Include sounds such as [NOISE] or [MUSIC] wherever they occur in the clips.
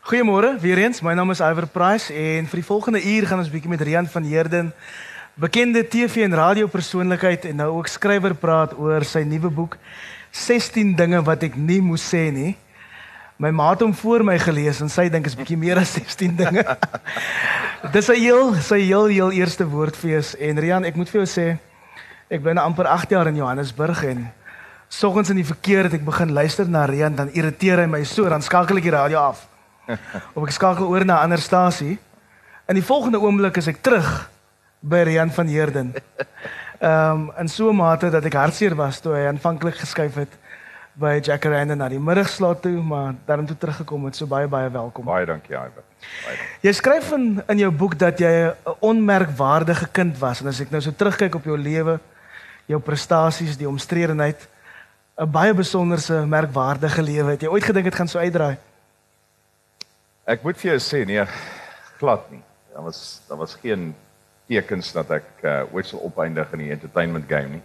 Goeiemôre weer eens. My naam is Iver Price en vir die volgende uur gaan ons bietjie met Rian van Heerden, bekende TV en radiopersoonlikheid en nou ook skrywer praat oor sy nuwe boek 16 dinge wat ek nie moes sê nie. My ma het hom voor my gelees en sy dink is bietjie meer as 16 dinge. [LAUGHS] Dis sy heel sy heel heel eerste woordfees en Rian, ek moet vir jou sê ek bly nou amper 8 jaar in Johannesburg en soggens in die verkeer het ek begin luister na Rian dan irriteer hy my so dan skakel ek die radio af. [LAUGHS] of ek skakel oor na 'n ander stasie. In die volgende oomblik is ek terug by Rian van Heerden. Ehm um, in so 'n mate dat ek hartseer was toe hy aanvanklik geskuif het by Jackaranda na die middagslaap toe, maar daarom toe teruggekom het. So baie baie welkom. Baie dankie, Iver. Jy skryf in in jou boek dat jy 'n onmerkwaardige kind was en as ek nou so terugkyk op jou lewe, jou prestasies, die omstredenheid, 'n baie besonderse, merkwaardige lewe. Het jy ooit gedink dit gaan so uitdraai? Ek moet vir jou sê nee, glad nie. Daar was daar was geen tekens dat ek uh, ooit sou opeindig in die entertainment game nie.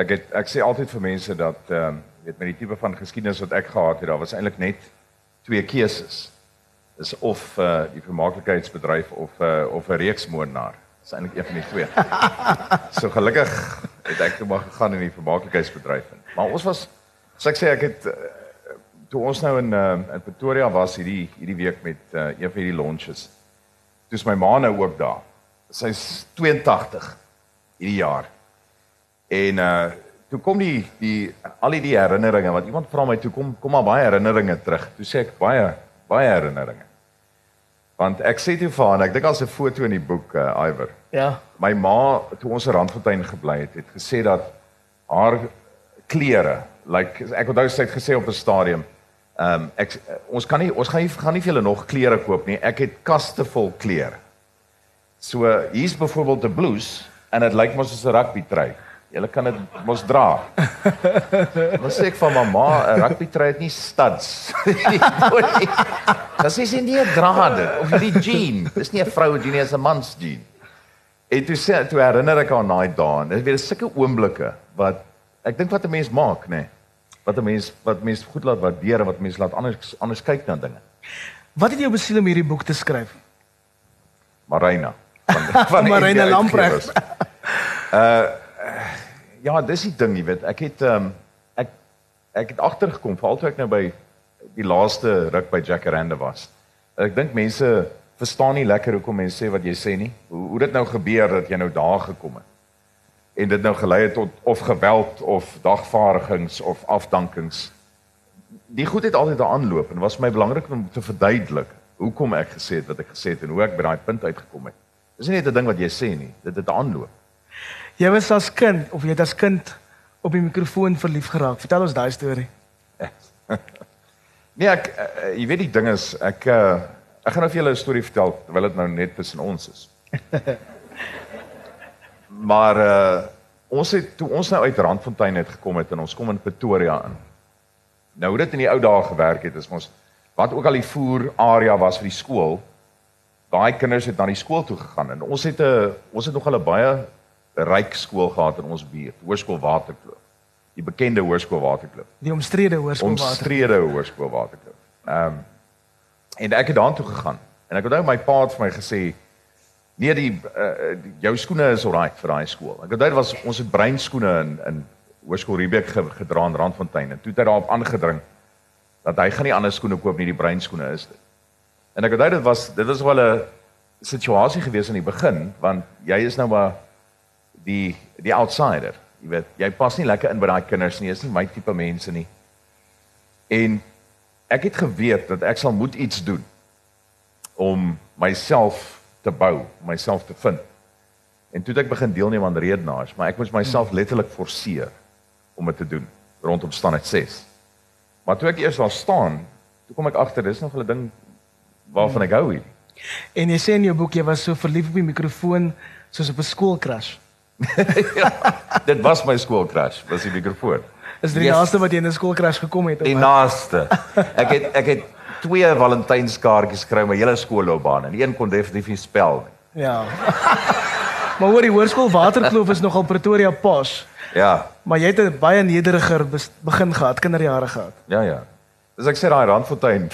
Ek het ek sê altyd vir mense dat ehm uh, weet met die tipe van geskiedenis wat ek gehad het, daar was eintlik net twee keuses. Dis of uh, die vermaaklikheidsbedryf of uh, of 'n reeksmoordenaar. Dis eintlik een van die twee. [LAUGHS] so gelukkig het ek toe maar gegaan in die vermaaklikheidsbedryf in. Maar ons was so ek sê ek het toe ons nou in uh, in Pretoria was hierdie hierdie week met uh, een van hierdie launches. Dis my ma nou ook daar. Sy's 82 hierdie jaar. En uh toe kom die die al die herinneringe want iemand vra my toe kom kom maar baie herinneringe terug. Toe sê ek baie baie herinneringe. Want ek sê toe vir haar, ek dink daar's 'n foto in die boek uh, Iwer. Ja. My ma toe ons in Randfontein gebly het, het gesê dat haar klere, like ek onthou sy het gesê op 'n stadium, Ehm um, ek ons kan nie ons gaan nie gaan nie vir julle nog klere koop nie. Ek het kaste vol klere. So hier's byvoorbeeld 'n blouse en dit lyk mos soos 'n rugby trui. Julle kan dit mos dra. [LAUGHS] Mos sê ek van mamma, 'n rugby trui het nie studs. [LAUGHS] Dis is nie 'n dra dit of die jean. Dis nie 'n vrou jean nie, dis 'n mans jean. En toe sê toe herinner ek aan daai dae. Dit is weer sulke oomblikke wat ek dink wat 'n mens maak, nê. Nee wat 'n mens wat mens goed laat waardeer en wat mens laat anders anders kyk na dinge. Wat het jou besiel om hierdie boek te skryf? Marina van [LAUGHS] van Marina Lamprecht. [LAUGHS] uh ja, dis die ding, jy weet, ek het um ek ek het agtergekom veral toe ek nou by die laaste ruk by Jackaranda was. Ek dink mense verstaan nie lekker hoekom mense sê wat jy sê nie. Hoe hoe dit nou gebeur dat jy nou daar gekom het en dit nou gelei het tot of geweld of dagvaardigings of afdankings. Die goed het altyd 'n aanloop en was my belangrik om te verduidelik hoekom ek gesê het wat ek gesê het en hoe ek by daai punt uitgekom het. Dis nie net 'n ding wat jy sê nie, dit het 'n aanloop. Jy was as kind of jy het as kind op die mikrofoon verlief geraak. Vertel ons daai storie. [LAUGHS] nee, ek uh, jy weet die ding is ek uh, ek gaan nou vir julle 'n storie vertel terwyl dit nou net tussen ons is. [LAUGHS] maar uh ons het toe ons nou uit Randfontein het gekom het en ons kom in Pretoria in. Nou hoe dit in die ou dae gewerk het is ons wat ook al die voer area was vir die skool. Daai kinders het na die skool toe gegaan en ons het 'n ons het nog 'n baie ryk skool gehad in ons buurt, Hoërskool Waterkloof. Die bekende Hoërskool Waterkloof. Die omstrede Hoërskool Waterkloof. Omstrede Hoërskool Waterkloof. Ehm um, en ek het daartoe gegaan en ek onthou my pa het vir my gesê Nee, die, uh, die jou skoene is alright vir daai skool. Ek onthou dit was ons het breinskoene in in Hoërskool Riebeek gedra in Randfontein en toe het hy daarop aangedring dat hy gaan nie ander skoene koop nie, die breinskoene is dit. En ek onthou dit was dit was wel 'n situasie gewees in die begin want jy is nou maar die die outsider. Jy weet, jy pas nie lekker in by daai kinders nie, is nie my tipe mense nie. En ek het geweet dat ek sal moet iets doen om myself te bou, myself te vind. En toe het ek begin deelneem aan redenaars, maar ek moes myself letterlik forceer om dit te doen rondom standaard 6. Maar toe ek eers daar staan, toe kom ek agter dis nog 'n ding waarvan ek hou hier. En jy sê in jou boek jy was so verlief op die mikrofoon soos op 'n skoolkras. [LAUGHS] ja, dit was my skoolkras, was die mikrofoon. Is dit die yes. naaste wat jy in 'n skoolkras gekom het? Die naaste. Ek het ek het twee Valentynskaartjies gekry my hele skoolloopbaan en een kon definitief nie spel nie. Ja. [LAUGHS] maar hoor die hoërskool Waterkloof is nogal Pretoria Pos. Ja. Maar jy het 'n baie nederiger begin gehad, kinderjare gehad. Ja ja. Dis ek sê daai Randfontein.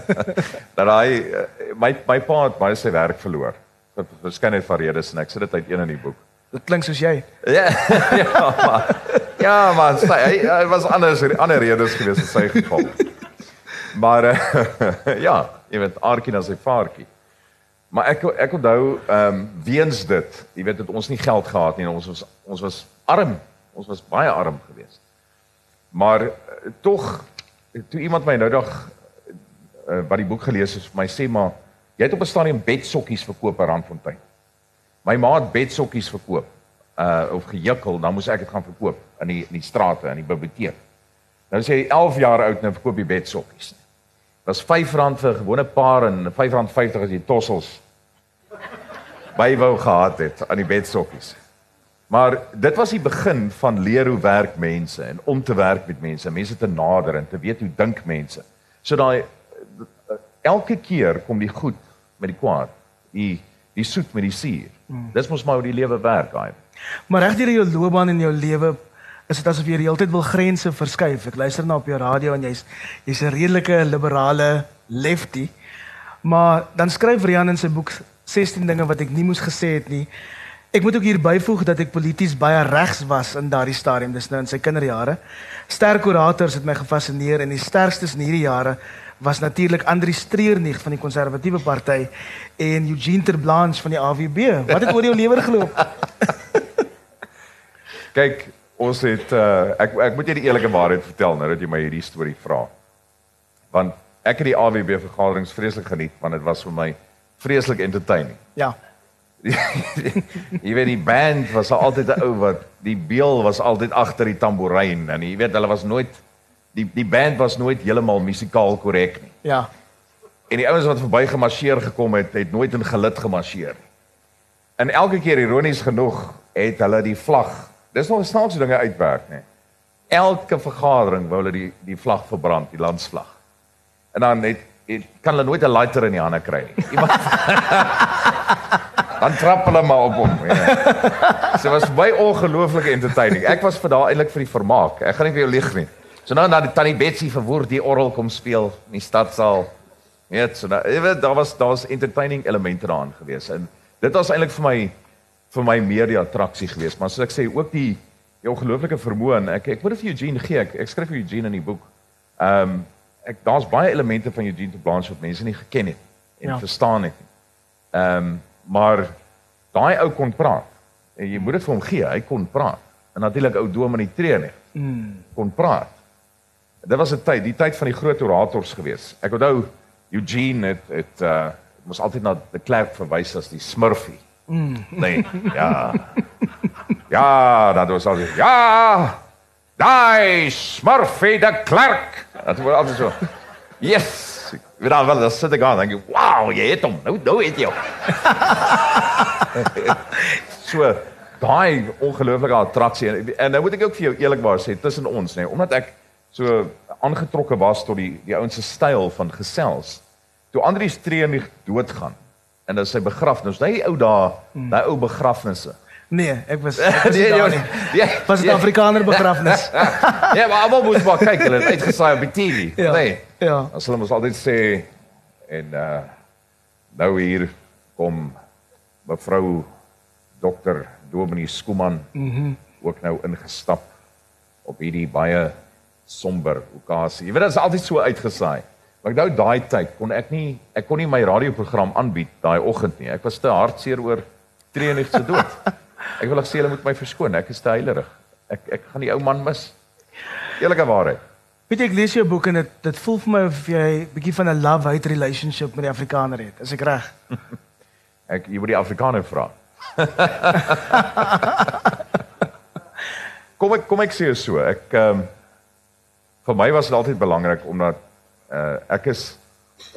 [LAUGHS] dat hy eh, my my pa het baie sy werk verloor. Vir verskeidenheid van redes en ek sit dit uit een in die boek. Dit klink soos jy. Ja, [LAUGHS] ja, maar ja, maar sy, hy, hy was anders ander redes gewees in sy geval. Maar uh, [LAUGHS] ja, jy weet aardkie na sy vaartjie. Maar ek ek onthou ehm um, weens dit, jy weet het ons nie geld gehad nie, ons was ons was arm. Ons was baie arm geweest. Maar uh, tog toe iemand my nou dag uh, wat die boek gelees het my sê maar jy het op 'n stadium bedsokkies verkoop aan Randfontein. My ma het bedsokkies verkoop uh of gejukkel, dan moes ek dit gaan verkoop in die in die strate in die biblioteek. Nou sê hy 11 jaar oud nou verkoop jy bedsokkies. Was R5 vir 'n gewone paar en R5.50 as jy tossels bywou gehad het aan die bedsokkies. Maar dit was die begin van leer hoe werk mense en om te werk met mense, mense te nader en te weet hoe dink mense. So daai elke keer kom die goed met die kwaad, die die soet met die suur. Hmm. Dis mos maar hoe die lewe werk, daai. Maar reg deur jou loopbaan en jou lewe is dit asof jy die hele tyd wil grense verskuif. Ek luister na op jou radio en jy's jy's 'n redelike liberale lefty. Maar dan skryf Rian in sy boek 16 dinge wat ek nie moes gesê het nie. Ek moet ook hier byvoeg dat ek polities baie regs was in daardie stadium, dis nou in sy kinderjare. Sterk orators het my gefassineer en die sterkstes in hierdie jare was natuurlik Andri Streernig van die Konservatiewe Party en Eugene Terblanche van die AWB. Wat het oor jou lewer geloop? [LAUGHS] Kyk, ons het uh, ek ek moet jy die eerlike waarheid vertel nou dat jy my hierdie storie vra. Want ek het die AWB vergaderings vreeslik geniet want dit was vir my vreeslik entertaining. Ja. [LAUGHS] jy weet die band was altyd 'n ou wat die beel was altyd agter die tamboerijn en jy weet hulle was nooit die die band was nooit heeltemal musikaal korrek nie. Ja. En die ouens wat verby gemarseer gekom het, het nooit in gelid gemarseer nie. En elke keer ironies genoeg het hulle die vlag. Dis nog snaakse dinge uitwerk, nê. Elke vergadering wou hulle die die vlag verbrand, die landsvlag. En dan het, het kan hulle nooit 'n lighter in die hande kry nie. Iemand [LAUGHS] Dan trap hulle maar op hom. Ja. So was baie ongelooflike entertaining. Ek was vir daai eintlik vir die vermaak. Ek gaan nie vir jou lieg nie. So nou na die tannie Betsy verwoord die orgel kom speel in die stadsaal. Net so nou, jy weet daar was daar's entertaining elemente daarin gewees. En dit was eintlik vir my vir my meer die attraksie geweest, maar soos ek sê ook die die ongelooflike vermoë en ek ek moet dit vir Eugene gee. Ek, ek skryf vir Eugene in die boek. Ehm um, ek daar's baie elemente van Eugene te Blanche wat mense nie geken het en ja. verstaan het nie. Ehm um, maar daai ou kon praat. En jy moet dit vir hom gee, hy kon praat. En natuurlik ou Dominee Tree nie. Mm. kon praat. Dit was 'n tyd, die tyd van die groot orators gewees. Ek onthou Eugene het het uh mos altyd na die Klerk verwys as die Smurfie. Nee, ja. Ja, dat was al. Ja! Daai Smurfie de Klerk. Dat was altyd so. Yes. Wie dan wel dat sit ek aan dink, "Wow, jy het hom. Nou nou het jy hom." so daai ongelooflike attraksie en, en nou moet ek ook vir jou eerlikwaar sê tussen ons nee, omdat ek so aangetrokke was tot die die ouens se styl van gesels. Toe Andri Streenig doodgaan en dan sy begrafnis, daai ou daai hmm. daai ou begrafnisse. Nee, ek was [LAUGHS] ek was nee, daar nie. Ja, [LAUGHS] was 'n ja. Afrikaner begrafnis. ja, [LAUGHS] maar almal moet maar kyk, hulle het uitgesaai op die TV. Ja, nee. Ja. As hulle mos altyd sê en uh nou hier kom mevrou dokter Dominee Skuman mm ook nou ingestap op hierdie baie somber okasie. Jy weet dit is altyd so uitgesaai. Maar ek nou daai tyd kon ek nie ek kon nie my radioprogram aanbied daai oggend nie. Ek was te hartseer oor Treenig se dood. [LAUGHS] Ek wil sê hulle moet my verskoon. Ek is te heilerig. Ek ek gaan die ou man mis. Eerlike waarheid. Weet jy ek lees jou boek en dit dit voel vir my of jy 'n bietjie van 'n love-hate relationship met die Afrikaner het. Is ek reg? [LAUGHS] ek jy moet die Afrikaner vra. [LAUGHS] kom ek kom ek sê so. Ek ehm um, vir my was dit altyd belangrik omdat uh, ek is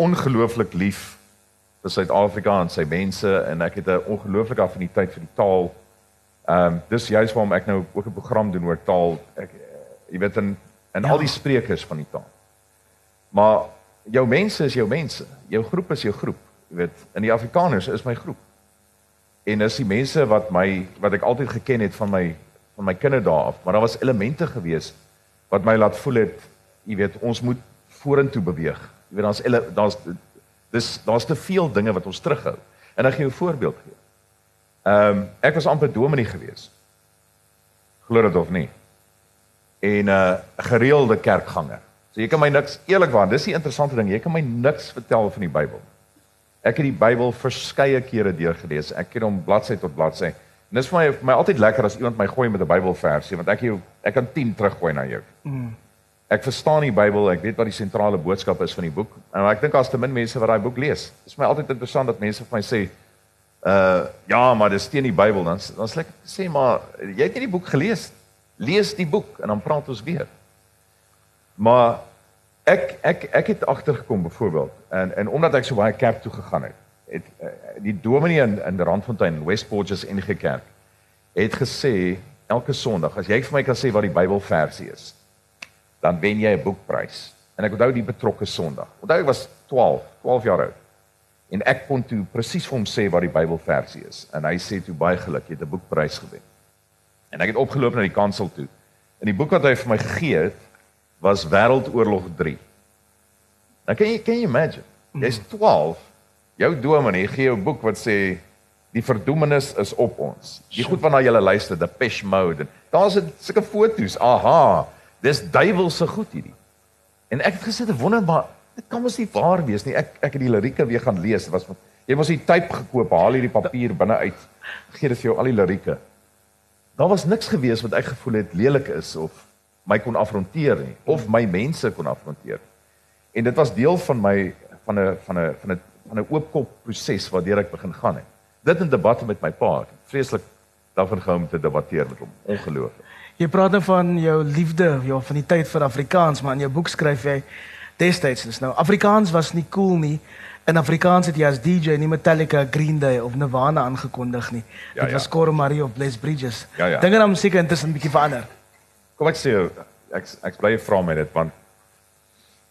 ongelooflik lief vir Suid-Afrika en sy mense en ek het 'n ongelooflike affiniteit vir die taal. Ehm um, dis juist waarom ek nou ook 'n program doen oor taal. Ek uh, jy weet in in ja. al die sprekers van die taal. Maar jou mense is jou mense. Jou groep is jou groep. Jy weet, in die Afrikaners is my groep. En dis die mense wat my wat ek altyd geken het van my van my kinderdae af, maar daar was elemente gewees wat my laat voel het, jy weet, ons moet vorentoe beweeg. Jy weet daar's daar's dis daar's te veel dinge wat ons terughou. En ek gaan jou 'n voorbeeld gee. Ehm um, ek was amper dominee gewees. Glo dit of nie. En 'n uh, gereelde kerkganger. So jy kan my niks eerlikwaar, dis die interessante ding, jy kan my niks vertel van die Bybel. Ek het die Bybel verskeie kere deurgelees. Ek het hom bladsy tot bladsy. En dis vir my vir my altyd lekker as iemand my gooi met 'n Bybelversie want ek jou ek kan 10 teruggooi na jou. Mm. Ek verstaan die Bybel, ek weet wat die sentrale boodskap is van die boek. En ek dink daar's te min mense wat daai boek lees. Dit is my altyd interessant dat mense vir my sê, uh ja, maar dis teen die Bybel dan dan sê ek sê maar jy het nie die boek gelees. Lees die boek en dan praat ons weer. Maar ek ek ek het agtergekom byvoorbeeld en en omdat ek so baie kerk toe gegaan het, het uh, die dominee in in Randfontein, West Borges NG Kerk, het gesê elke Sondag as jy vir my kan sê wat die Bybelversie is, dan wen jy 'n boekprys. En ek onthou die betrokke Sondag. Onthou ek was 12, 12 jaar oud. En ek kon toe presies vir hom sê wat die Bybelversie is en hy sê toe baie geluk, jy het 'n boekprys gewen. En ek het opgeloop na die kansel toe. En die boek wat hy vir my gegee het was Wêreldoorlog 3. Nou kan jy kan jy imagine? Jy's 12, jou dominee gee jou boek wat sê die verdoemenis is op ons. Die goed waarna jy luister, the pesh mode. Daar's sulke foto's. Aha. Dis duiwelse goed hierdie. En ek het gesit en wonder maar dit kan mos nie waar wees nie. Ek ek het die lirieke weer gaan lees. Dit was jy mos die tyd gekoop, haal hierdie papier binne uit. Gee dit vir jou al die lirieke. Daar was niks gewees wat ek gevoel het lelik is of my kon afronteer nie of my mense kon afronteer. En dit was deel van my van 'n van 'n van 'n van 'n oopkop proses waardeur ek begin gaan het. Dit in debatte met my pa, vreeslik daarvan gehou om te debatteer met hom. Ongelooflik. Jy praat nou van jou liefde, ja, van die tyd vir Afrikaans, maar in jou boek skryf jy destyds is nou Afrikaans was nie cool nie. In Afrikaans het jy as DJ nie Metallica, Green Day of Nirvana aangekondig nie. Ja, Dit ja. was Cor Marie of Bless Bridges. Ja, ja. Dinge dan seker intussen 'n bietjie verander. Kom ek sê ek ek bly vra my dit want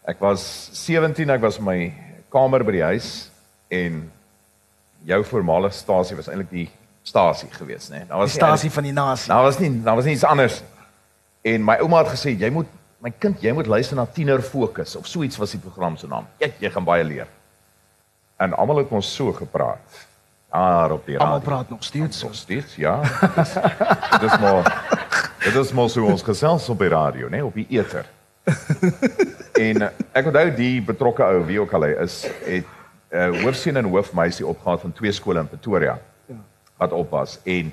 ek was 17, ek was in my kamer by die huis en jou voormalige stasie was eintlik die stasie gewees, né? Nee. Daar was die stasie van die nasie. Daar was nie, daar was nie iets anders. En my ouma het gesê jy moet my kind, jy moet luister na Tiener Fokus of so iets was die program se naam. Ek jy gaan baie leer. En almal het ons so gepraat. Daar op die radio. Almal praat nog steeds so steeds, ja. Dit is maar Dit is mos hoe ons gesels op die radio, né, nee, op die eter. en ek onthou die betrokke ou wie ook al hy is, het 'n uh, eh, hoofseun en hoofmeisie opgehaal van twee skole in Pretoria wat oppas en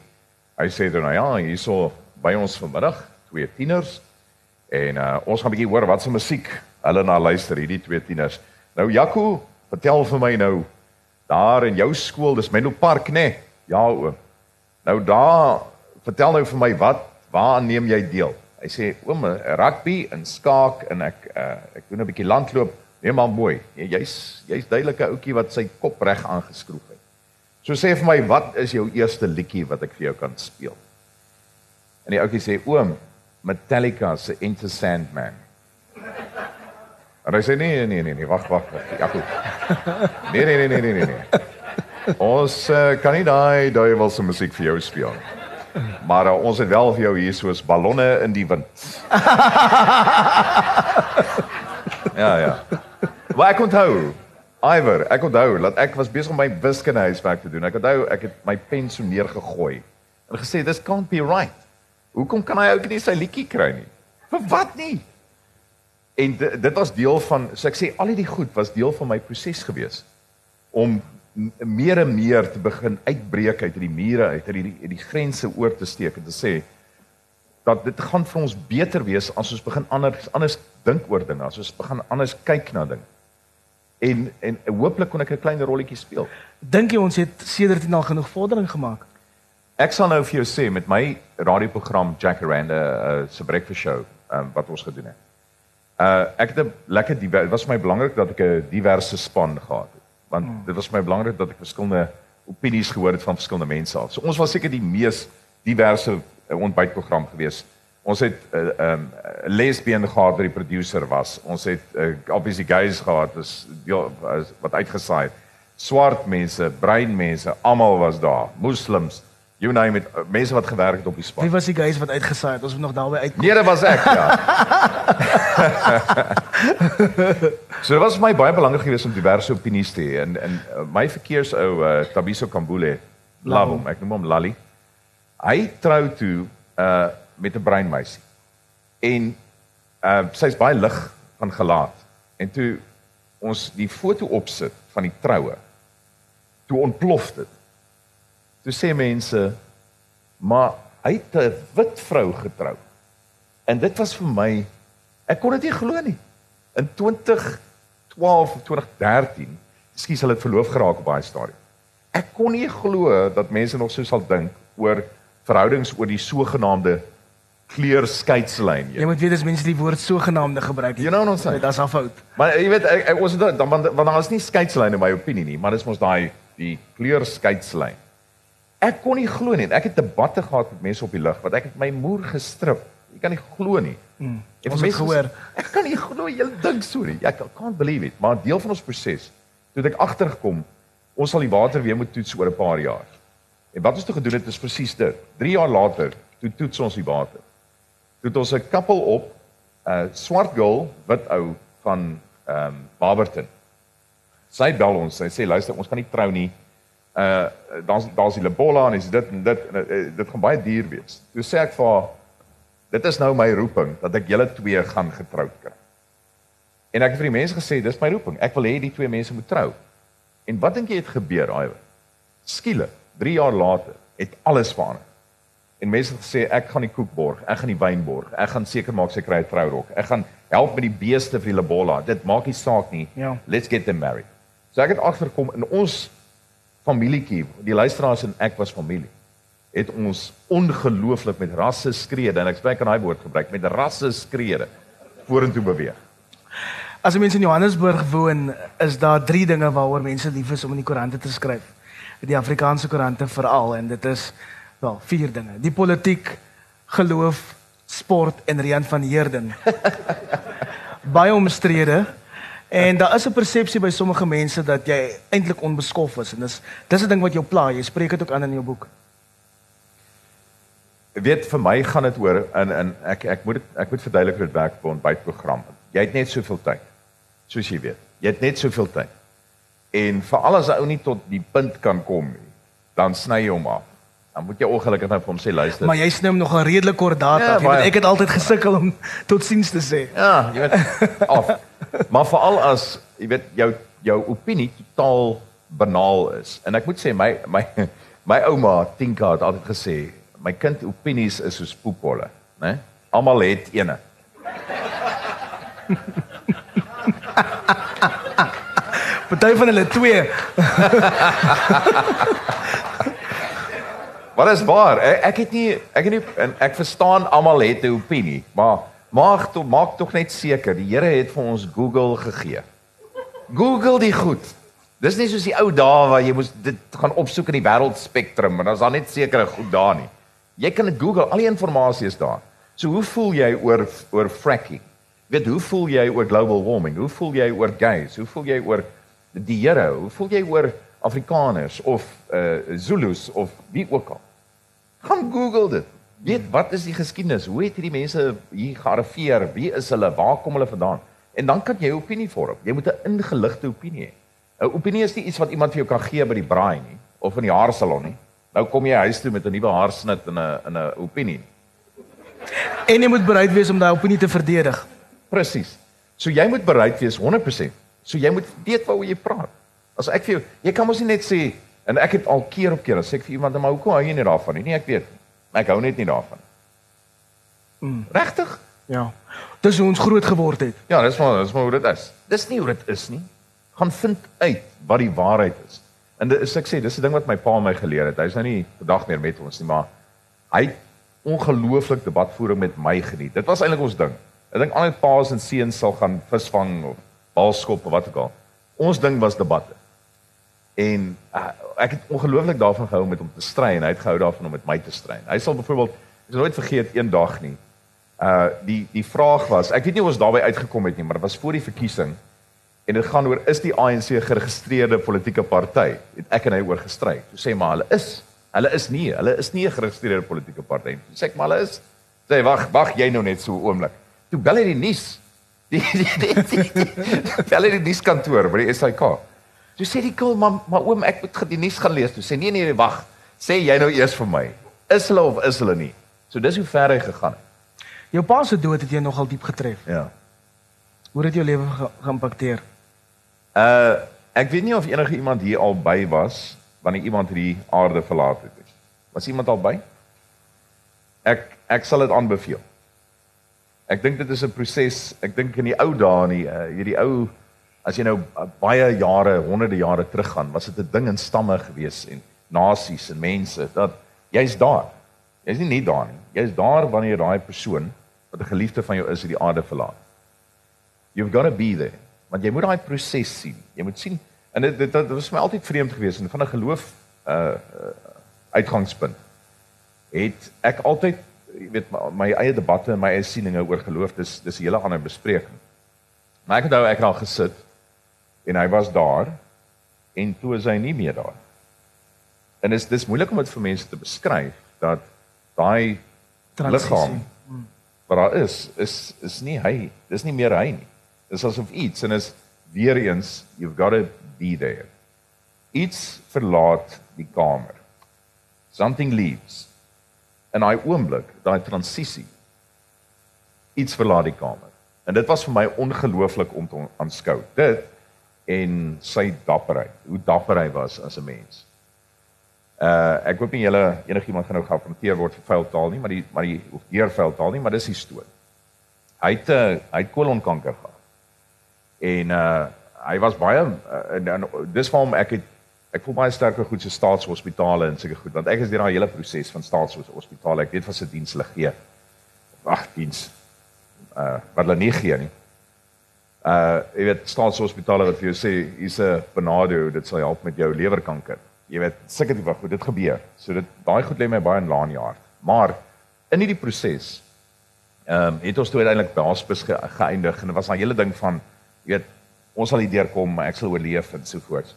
hy sê dan nou ja, hierso by ons vanmiddag twee tieners en uh, ons gaan 'n bietjie hoor wat se musiek hulle na luister hierdie twee tieners. Nou Jaco, vertel vir my nou daar in jou skool, dis Menlo Park nê? Nee? Ja oom. Nou daar vertel nou vir my wat waar neem jy deel? Hy sê oom, rugby en skaak en ek uh, ek doen 'n bietjie landloop. Nee maar mooi. Jy's jy's duidelik 'n ouetjie wat sy kop reg aangeskroef het. So sê vir my, wat is jou eerste liedjie wat ek vir jou kan speel? En die ouetjie sê, "Oom, Metallica se Enter Sandman." En hy sê, "Nee, nee, nee, nee, wag, wag, wag. Ja, goed. Nee, nee, nee, nee, nee, nee. Ons uh, kan nie daai duiwelse musiek vir jou speel nie." Maar uh, ons het wel vir jou hier soos ballonne in die wind. [LAUGHS] ja, ja. Waar ek onthou, Iwer, ek onthou dat ek was besig om my wiskunde huiswerk te doen. Ek onthou ek het my pen so neergegooi en gesê this can't be right. Hoekom kan hy ook nie sy liedjie kry nie? Vir wat nie? En dit was deel van so ek sê al hierdie goed was deel van my proses gewees om meer en meer te begin uitbreek uit hierdie mure uit hierdie die, die grense oor te steek en te sê dat dit gaan vir ons beter wees as ons begin anders anders dink oor dinge, as ons begin anders kyk na dinge en en hooplik kon ek 'n klein rolletjie speel. Dink jy ons het sedert nou genoeg vordering gemaak? Ek sal nou vir jou sê met my radioprogram Jack Aranda uh, se breakfast show um, wat ons gedoen het. Uh ek het 'n lekker dit was vir my belangrik dat ek 'n diverse span gehad het. Want hmm. dit was vir my belangrik dat ek verskillende opinies gehoor het van verskillende mense af. So ons was seker die mees diverse ontbytprogram geweest Ons het 'n uh, 'n um, lesbien gehad wat die producer was. Ons het uh, obviously gays gehad was deel wat uitgesaai het. Swart mense, bruin mense, almal was daar. Moslems, You name it, uh, mense wat gewerk het op die span. Wie was die guys wat uitgesaai het? Ons moet nog daarby uit. Nee, dit was ek, ja. [LAUGHS] so dit was vir my baie belangrik geweest om diverse opinies te hê en en my verkeersou uh, Tabiso Kambule, love hom, ek noem hom Lali. Hy trou toe uh met 'n breinmeisie. En uh sy's baie lig van gelaat. En toe ons die foto opsit van die troue, toe ontplof dit. Toe sê mense, maar hy het 'n wit vrou getrou. En dit was vir my ek kon dit nie glo nie. In 2012 of 2013, skielik hulle het verloof geraak op baie stadium. Ek kon nie glo dat mense nog so sal dink oor verhoudings oor die sogenaamde kleurskeidsslyn. Jy moet weet as mense die woord sogenaamde gebruik. You know what I'm saying? Dit is al fout. Maar jy weet ek, ek ons dan want daar is nie skeidslyn in my opinie nie, maar dis mos daai die kleurskeidsslyn. Ek kon nie glo nie. Ek het debatte gehad met mense op die lig wat ek het my moer gestrip. Jy kan nie glo nie. Mm, ons vir het mense gehoor. Ek kan nie glo jy dink so nie. Ek can't believe it. Maar deel van ons proses toe het ek agtergekom ons sal die water weer moet toets oor 'n paar jaar. En wat ons toe gedoen het is presies dit. 3 jaar later toe toets ons die water. Het ons 'n koppel op 'n uh, swart girl, wit ou van ehm um, Barberton. Sy bel ons, sy sê luister, ons kan nie trou nie. Uh daar's daar's die Lebola en dis dit en dit en uh, dit gaan baie duur wees. Toe sê ek vir haar dit is nou my roeping dat ek julle twee gaan getroud kry. En ek het vir die mense gesê dis my roeping. Ek wil hê die twee mense moet trou. En wat dink jy het gebeur daai? Skielik, 3 jaar later het alles verander. En mense het gesê ek gaan die koek borg, ek gaan die wyn borg, ek gaan seker maak sy kry 'n trourok. Ek gaan help met die beeste vir die Lebola. Dit maak nie saak nie. Ja. Let's get them married. So ek het agterkom in ons familietjie, die luisteraars en ek was familie. Het ons ongelooflik met rasse skrede en ek spreek aan daai woord gebruik met rasse skrede vorentoe beweeg. As 'n mens in Johannesburg woon, is daar drie dinge waaroor mense lief is om in die koerante te skryf. Die Afrikaanse koerante veral en dit is wel vier dinge. Die politiek, geloof, sport en Rian van Heerden. [LAUGHS] Baie omstrede. En daar is 'n persepsie by sommige mense dat jy eintlik onbeskof is en dis dis 'n ding wat jou pla. Jy spreek dit ook aan in jou boek. Ek weet vir my gaan dit oor in in ek ek moet dit ek moet verduidelik hoe dit werk vir ontbytprogram. Jy het net soveel tyd. Soos jy weet. Jy het net soveel tyd. En veral as 'n ou nie tot die punt kan kom nie, dan sny jy hom af. Dan moet jy ongelukkig nou vir hom sê luister. Maar jy sny hom nog 'n redelik kort data. Ja, baie. ek het altyd gesukkel om totsiens te sê. Ja, jy weet af. Maar veral as jy weet jou jou opinie totaal banaal is. En ek moet sê my my my ouma Tinka het altyd gesê, my kind opinies is soos poepholle, né? Almal het eene. Party van hulle twee. [LAUGHS] Wat is waar? Ek, het nie ek het nie en ek verstaan almal het 'n opinie, maar maak tog maak tog net seker die Here het vir ons Google gegee. Google die goed. Dis nie soos die ou dae waar jy moes dit gaan opsoek in die wêreldspektrum en dan's daar net sekere goed daar nie. Jy kan dit Google, al die inligting is daar. So hoe voel jy oor oor fracking? Weet hoe voel jy oor global warming? Hoe voel jy oor gays? Hoe voel jy oor die Here? Hoe voel jy oor Afrikaners of uh Zulus of wie ook al? Gaan Google dit. Weet wat is die geskiedenis? Hoe het hierdie mense hier gearriveer? Wie is hulle? Waar kom hulle vandaan? En dan kan jy 'n opinie vorm. Jy moet 'n ingeligte opinie hê. 'n Opinie is nie iets wat iemand vir jou kan gee by die braai nie of in die haarsalon nie. Nou kom jy huis toe met 'n nuwe haarsnit en 'n in 'n opinie. En jy moet bereid wees om daai opinie te verdedig. Presies. So jy moet bereid wees 100%. So jy moet weet waaroor jy praat. As ek vir jou, jy kan mos nie net sê en ek het al keer op keer as ek vir iemand maar hoekom hou jy nie daarvan nie? Nee, ek weet. Ek hou net nie daarvan. Mm. Regtig? Ja. Dis hoe ons groot geword het. Ja, dis maar dis maar hoe dit is. Dis nie hoe dit is nie. Gaan vind uit wat die waarheid is. En dit is ek sê, dis 'n ding wat my pa my geleer het. Hy's nou nie vandag meer met ons nie, maar hy ongelooflik debatvoering met my geniet. Dit was eintlik ons ding. Ek dink al die paas en seuns sal gaan visvang of balskop of wat ook al. Ons ding was debatte. En uh, ek het ongelooflik daarvan gehou om met hom te stry en hy het gehou daarvan om met my te stry. Hy sal byvoorbeeld ek sal nooit vergeet een dag nie. Uh die die vraag was, ek weet nie of ons daarbey uitgekom het nie, maar dit was voor die verkiesing en dit gaan oor is die ANC geregistreerde politieke party? Het ek en hy oor gestry. Toe sê maar hulle is. Hulle is nie, hulle is nie 'n geregistreerde politieke party nie. Sê ek maar hulle is. Sê wag, wag jy nou net so 'n oomblik. Toe bel hy die nuus. Die die die, die, die bel hy die nuuskantoor by die SAK. Toe sê die kul maar maar oom ek moet die nuus gaan lees. Toe sê nee nee nee wag. Sê jy nou eers vir my. Is hulle of is hulle nie? So dis hoe ver hy gegaan het. Jou pa se dood het jou nogal diep getref. Ja. Hoe het jou lewe ge geïmpakteer? Uh ek weet nie of enige iemand hier al by was wanneer iemand hierdie aarde verlaat het nie. Was iemand al by? Ek ek sal dit aanbeveel. Ek dink dit is 'n proses. Ek dink in die ou dae nie, uh, hierdie ou as jy nou uh, baie jare, honderde jare teruggaan, was dit 'n ding in stamme gewees en nasies en mense dat jy's daar. Jy's nie net daar nie. Jy's daar wanneer daai persoon wat 'n geliefde van jou is, hierdie aarde verlaat. You've got to be there. Want jy moet daai proses sien. Jy moet sien en dit dit, dit was my altyd vreemd geweest en van 'n geloof uh, uh uitgangspunt het ek altyd jy weet my, my eie debatte en my eie sieninge oor geloof dis dis 'n hele ander bespreking. Maar ek het nou ek het al gesit en hy was daar en toe is hy nie meer daar. En is dis moeilik om dit vir mense te beskryf dat daai liggaam wat daar is is is nie hy dis nie meer hy nie. Dis asof iets en is weer eens you've got to be there. Iets verlaat die kamer. Something leaves in daai oomblik, daai transisie iets verlaat die kamer. En dit was vir my ongelooflik om te aanskou. Dit en sy dapperheid, hoe dapper hy was as 'n mens. Uh ek hoop nie julle enigiemand gaan nou geaffronteer word vir vuil taal nie, maar die maar die of deur vuil taal nie, maar dis die storie. Hy het uh, hy het kolonkanker gehad. En uh hy was baie uh, en, en dis waarom ek het ek voel baie sterker goed so staatshospitale en sulke goed want ek is deur daai hele proses van staatshospitale ek weet wat se diens hulle gee ag diens uh wat hulle nie gee nie uh jy weet staatshospitale wat vir jou sê hier's 'n Benado dit sal help met jou lewerkanker. Jy weet sulke tipe goed dit gebeur. So dit daai goed lê my baie in laan jaar maar in hierdie proses ehm um, het ons toe uiteindelik by hospis ge geëindig en dit was 'n hele ding van jy weet ons sal hier deurkom ek sal oorleef en so voort.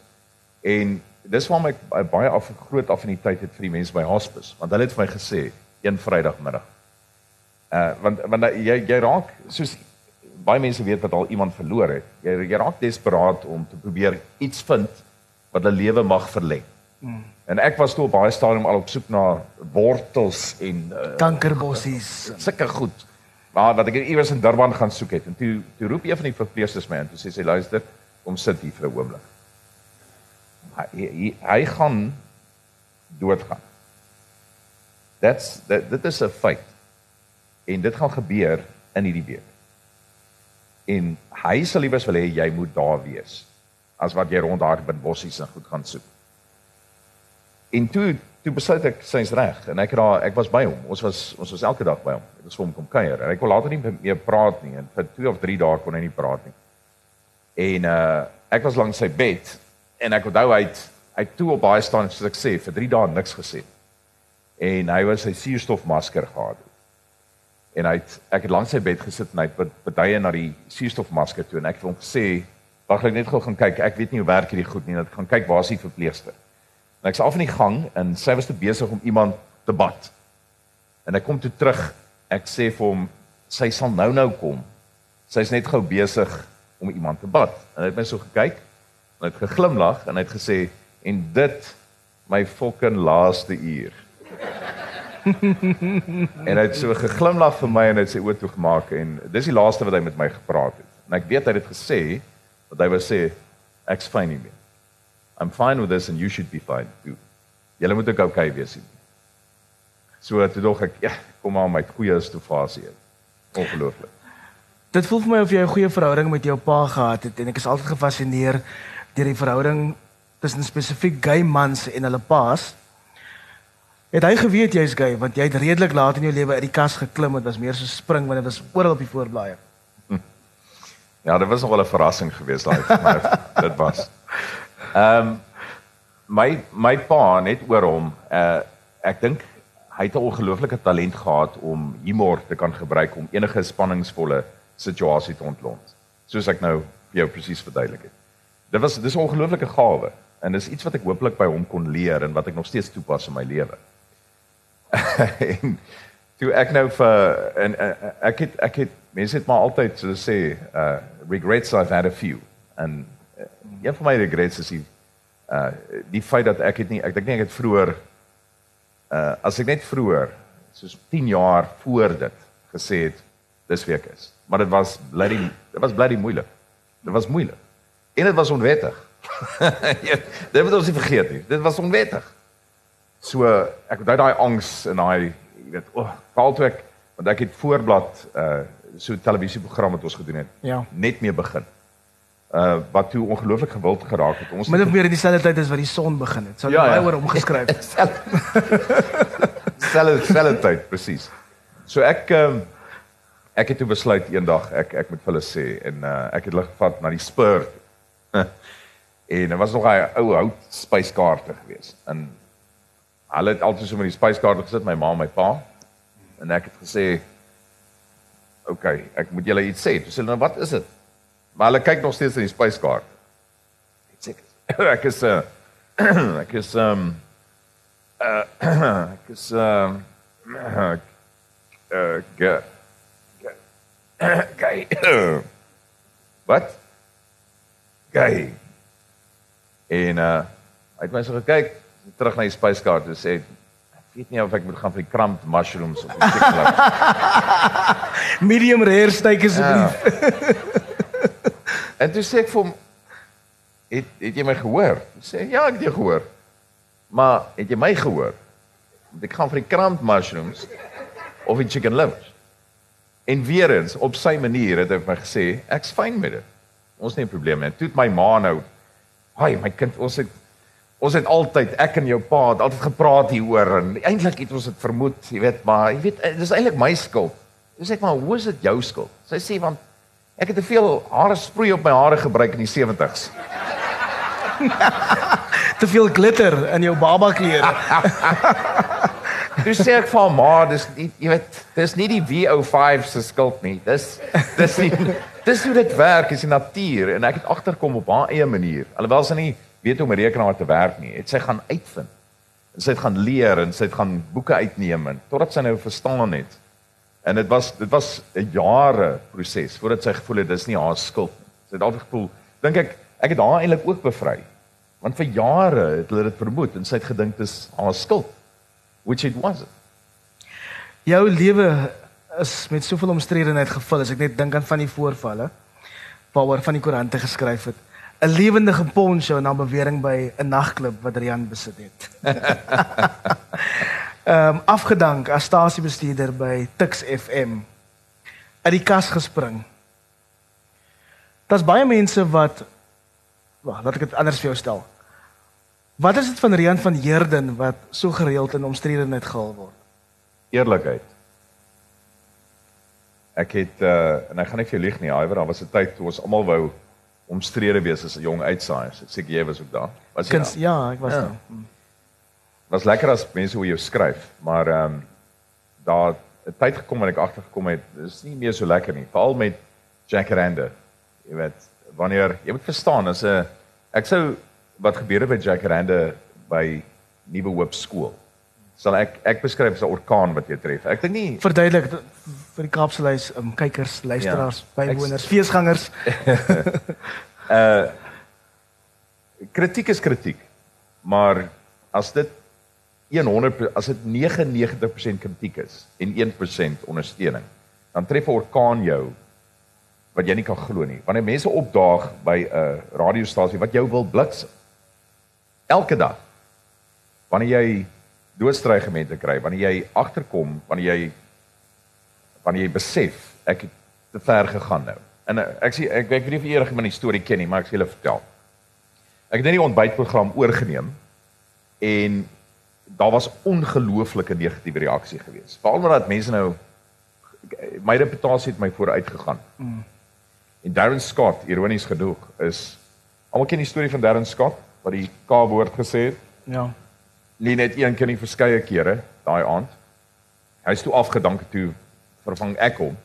En dis waarom ek baie af groot affiniteit het vir die mense by hospice, want hulle het vir my gesê een Vrydagmiddag. Uh want want jy jy raak soos baie mense weet wat al iemand verloor het. Jy jy raak desperaat om te probeer iets vind wat hulle lewe mag verleng. Hmm. En ek was toe op baie stadium al op soek na wortels en uh, kankerbossies, sulke goed. Maar wat ek iewers in Durban gaan soek het en toe toe roep een van die verpleegsters my en toe sê sy luister, kom sit hier vir 'n oomblik hy, hy hy gaan doodgaan. That's that dit is 'n feit. En dit gaan gebeur in hierdie week. En hy sal liewers wil hê jy moet daar wees as wat jy rond daar binne bossies en goed gaan soek. En toe toe besluit ek sy's reg en ek raai ek was by hom. Ons was ons was elke dag by hom. Ek was vir hom kom kuier en ek kon later nie meer praat nie en vir 2 of 3 dae kon hy nie praat nie. En uh ek was langs sy bed en ek onthou hy het hy toe op baie staan soos ek sê vir 3 dae niks gesê. En hy was sy suurstofmasker gehad. En hy het ek het langs sy bed gesit en hy het baie na die suurstofmasker toe en ek het hom gesê wag ek net gou gaan kyk. Ek weet nie hoe werk hierdie goed nie. Dat gaan kyk waar is die verpleegster. En ek's af in die gang en sy was te besig om iemand te bad. En ek kom toe terug. Ek sê vir hom sy sal nou-nou kom. Sy's net gou besig om iemand te bad. En hy het my so gekyk Hy het geglimlag en hy het gesê en dit my fucking laaste uur. [LAUGHS] en hy het so geglimlag vir my en hy het sy oë toe gemaak en dis die laaste wat hy met my gepraat het. En ek weet hy het gesê wat hy wou sê ek's fine nie meer. I'm fine with this and you should be fine too. Julle moet ook okay wees nie. So toe dog ek ja, kom maar met goeie stofasie. Ongelooflik. Dit voel vir my of jy 'n goeie verhouding met jou pa gehad het en ek is altyd gefassineer deur die verhouding tussen spesifiek gay mans en hulle paas. Het hy geweet jy's gay want jy het redelik laat in jou lewe uit die kas geklim het was meer so spring want dit was oral op die voorblaaie. Hm. Ja, dit was nog wel 'n verrassing geweest daai [LAUGHS] maar dit was. Ehm um, my my pa net oor hom uh ek dink hy het 'n ongelooflike talent gehad om humor te kan gebruik om enige spanningsvolle situasie te ontlont. Soos ek nou vir jou presies verduidelik het. Dit was dis 'n ongelooflike gawe. En dis iets wat ek hooplik by hom kon leer en wat ek nog steeds toepas in my lewe. En toe ek nou vir en, en ek het ek het mense het maar altyd so sê uh regrets I've had a few. En uh, een van my regrets is die uh die feit dat ek het nie ek dink nie ek het vroeër uh as ek net vroeër soos 10 jaar voor dit gesê het dis wie ek is. Maar dit was bloody dit was bloody moeilik. Dit was moeilik. En dit was onwettig. [LAUGHS] Dit moet ons nie vergeet nie. Dit was onwettig so ek het daai angs en daai jy weet, o, oh, toe ek want ek het voorblad uh so 'n televisieprogram wat ons gedoen het. Ja. Net mee begin. Uh wat toe ongelooflik gewild geraak het. Ons Min of meer in dieselfde tyd as wat die son begin het. So ja, baie ja. oor hom geskryf. Selfe [LAUGHS] selfe tyd, presies. So ek um ek het toe besluit eendag ek ek moet vir hulle sê en uh ek het hulle gevat na die Spur. [LAUGHS] en dit was nog 'n ou hout spyskaarte gewees. En Hulle het altyd so met die spyskaart gesit, my ma en my pa. En ek het gesê, "Oké, okay, ek moet julle iets sê." Toe sê hulle, nou, "Wat is dit?" Maar hulle kyk nog steeds in die spyskaart. Ek sê, [LAUGHS] "Ek is 'n uh, ek is um, uh, ek is ehm [CLEARS THROAT] uh, uh, ge [CLEARS THROAT] gay. [CLEARS THROAT] Wat? Gay. En uh hy het my so gekyk terug na die spyskaart en sê ek weet nie of ek moet gaan vir die cramped mushrooms of die chicken. [LAUGHS] Medium rare steak asseblief. Ja. en toe sê ek vir hom het het jy my gehoor? Sê ja, ek het jou gehoor. Maar het jy my gehoor? Want ek gaan vir die cramped mushrooms of die chicken livers. En weer eens op sy manier het hy vir my gesê ek's fyn met dit. Ons het nie 'n probleem nie. Toe het my ma nou, "Haai, my kind, ons het Ons het altyd ek en jou pa het altyd gepraat hieroor en eintlik het ons dit vermoed, jy weet, maar jy weet dis eintlik my skuld. Dis ek maar, hoe is dit jou skuld? Sy sê want ek het te veel hare sproei op my hare gebruik in die 70s. [LAUGHS] te veel glitter in jou baba klere. [LAUGHS] Dis sê ek vir ma, dis nie, jy weet, dis nie die VO5 se skuld nie. Dis dis nie [LAUGHS] dis hoe dit werk, is die natuur en ek het agterkom op haar eie manier. Alhoewel sy nie weet hoe om 'n rekenaar te werk nie. Het sy gaan uitvind. En sy het gaan leer en sy het gaan boeke uitneem en totdat sy nou verstaan het. En dit was dit was 'n jare proses voordat sy gevoel het dis nie haar skuld nie. Sy het altyd gevoel, dink ek, ek het haar eintlik ook bevry. Want vir jare het hulle dit vermoed en sy het gedink dis haar skuld. Which it wasn't. Jou lewe is met soveel omstredenheid gevul as ek net dink aan van die voorvalle waaroor van die koerante geskryf het. 'n lewendige poncho na bewering by 'n nagklub wat Rian besit het. [LAUGHS] Ehm um, afgedank as stasiebestuurder by Tix FM. uit die kas gespring. Daar's baie mense wat wag, laat ek dit anders vir jou stel. Wat is dit van Rian van Heerden wat so gereeld in omstredenheid gehul word? Eerlikheid. Ek het uh en ek gaan nie vir jou lieg nie, Iwer, daar was 'n tyd toe ons almal wou omstrede wees as 'n jong uitsaaiers. Ek seker jy was ook daar. Was jy? Kins, ja, ek was ja. daar. Hmm. Was lekker as mense oor jou skryf, maar ehm um, daar 'n tyd gekom wanneer ek agtergekom het, dis nie meer so lekker nie, veral met Jackaranda. Jy weet, wanneer jy moet verstaan as 'n ek sou wat gebeur het by Jackaranda by Nuwe Hoop skool. Sal ek ek beskryf as 'n orkaan wat jou tref. Ek dink nie verduidelik vir die Kaapse luis um, kykers, luisteraars, ja, bywoners, ek, feesgangers. [LAUGHS] uh kritiek is kritiek. Maar as dit 100 as dit 99% kritiek is en 1% ondersteuning, dan tref 'n orkaan jou wat jy nie kan glo nie. Wanneer mense opdaag by 'n uh, radiostasie wat jou wil blits elke dag. Wanneer jy doodstrygemente kry, wanneer jy agterkom, wanneer jy wanneer jy besef ek het te ver gegaan nou. En eh, ek sê ek ek weet nie of eers my storie ken nie, maar ek sê julle vertel. Ek het net die ontbytprogram oorgeneem en daar was ongelooflike negatiewe reaksie geweest. Veral omdat mense nou my reputasie het my vooruit gegaan. Mm. En Darren Scott, ironies genoeg, is almal ken die storie van Darren Scott wat die K-woord gesê het. Ja. Nie net een keer nie, verskeie kere daai aand. Hy's toe afgedank toe vervang ek hom.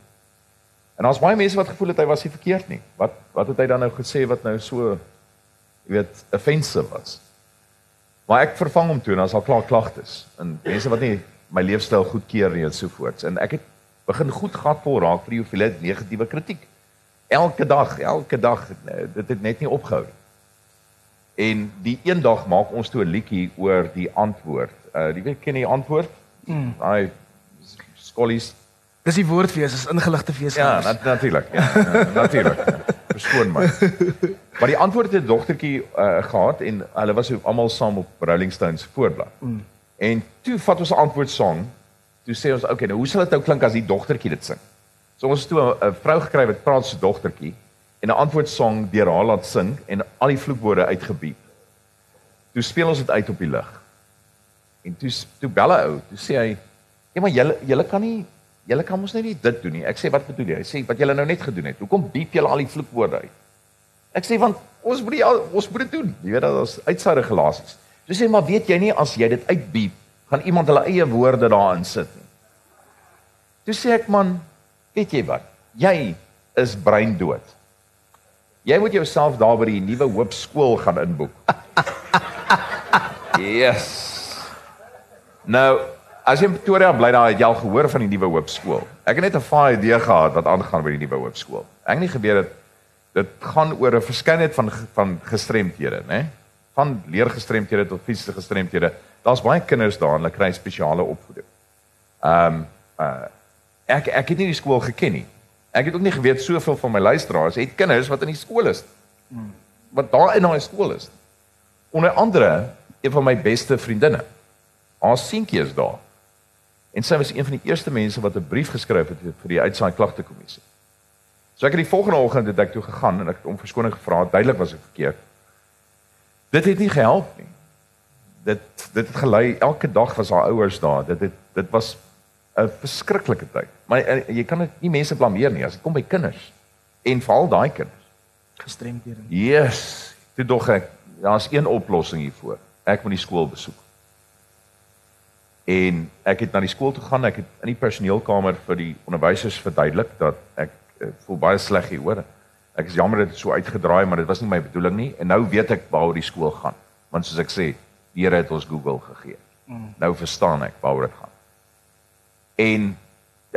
En daar's baie mense wat gevoel het hy was nie verkeerd nie. Wat wat het hy dan nou gesê wat nou so jy weet, offensive was. Maar ek vervang hom toe en as al klaar klagtes en mense wat nie my leefstyl goedkeur nie en so voorts. En ek het begin goed gatvol raak vir die hoeveelheid negatiewe kritiek. Elke dag, elke dag dit het net nie opgehou nie. En die een dag maak ons toe 'n liedjie oor die antwoord. Uh die weet ken jy antwoord? Mm. Daai skollies. Dis die woordfees, is ingeligte fees. Ja, nat natuurlik. Ja, ja, natuurlik. Verskoon my. Maar die antwoord het 'n dogtertjie uh, gehad en hulle was almal saam op Rolling Stones voorblad. Mm. En toe vat ons 'n antwoord song. Toe sê ons, "Oké, okay, nou hoe sal dit nou klink as die dogtertjie dit sing?" So ons het toe 'n vrou gekry wat praat so dogtertjie en 'n antwoord song deur haar laat sing en al die vloekwoorde uitgebiep. Toe speel ons dit uit op die lig. En toe toe bel hy ou, toe sê hy, "Ja, maar julle julle kan nie julle kan mos net nie dit doen nie." Ek sê, "Wat bedoel jy?" Hy sê, "Wat julle nou net gedoen het. Hoekom biep julle al die vloekwoorde uit?" Ek sê, "Want ons moet die, ons moet dit doen. Jy weet dat ons uitsaai regulasies." Toe sê hy, "Maar weet jy nie as jy dit uitbiep, gaan iemand hulle eie woorde daarin sit nie." Toe sê ek, "Man, weet jy wat? Jy is breindood." Jy moet jouself daar by die nuwe hoop skool gaan inboek. [LAUGHS] yes. Nou, as jy in Pretoria bly daar, het jy al gehoor van die nuwe hoop skool. Ek het net 'n vaai idee gehad wat aangaan by die nuwe hoop skool. Ek het nie geweet dit dit gaan oor 'n verskeidenheid van van gestremthede, né? Van leergestremthede tot fisiese gestremthede. Daar's baie kinders daar en hulle kry spesiale opvoeding. Ehm um, uh ek ek het nie die skool geken nie. Ek het ook nie geweet soveel van my luisteraars het kinders wat in die skool is. Wat daar in daai skool is. Onder andere een van my beste vriendinne. Haar seentjie is daar. En sy was een van die eerste mense wat 'n brief geskryf het vir die uitsaai klagte kommissie. So ek het die volgende oggend het ek toe gegaan en ek het om verskoning gevra, duidelik was ek verkeerd. Dit het nie gehelp nie. Dit dit het gelei elke dag was haar ouers daar. Dit het dit was 'n verskriklike tyd. Maar uh, jy kan dit nie mense blameer nie as dit kom by kinders en veral daai kinders gestremdhede. Yes, dit dog ek daar's een oplossing hiervoor. Ek moet die skool besoek. En ek het na die skool toe gaan, ek het in die personeelkamer vir die onderwysers verduidelik dat ek uh, voel baie sleg hieroor. Ek is jammer dit het so uitgedraai, maar dit was nie my bedoeling nie en nou weet ek waaroor die skool gaan. Want soos ek sê, die Here het ons Google gegee. Mm. Nou verstaan ek waaroor dit gaan. En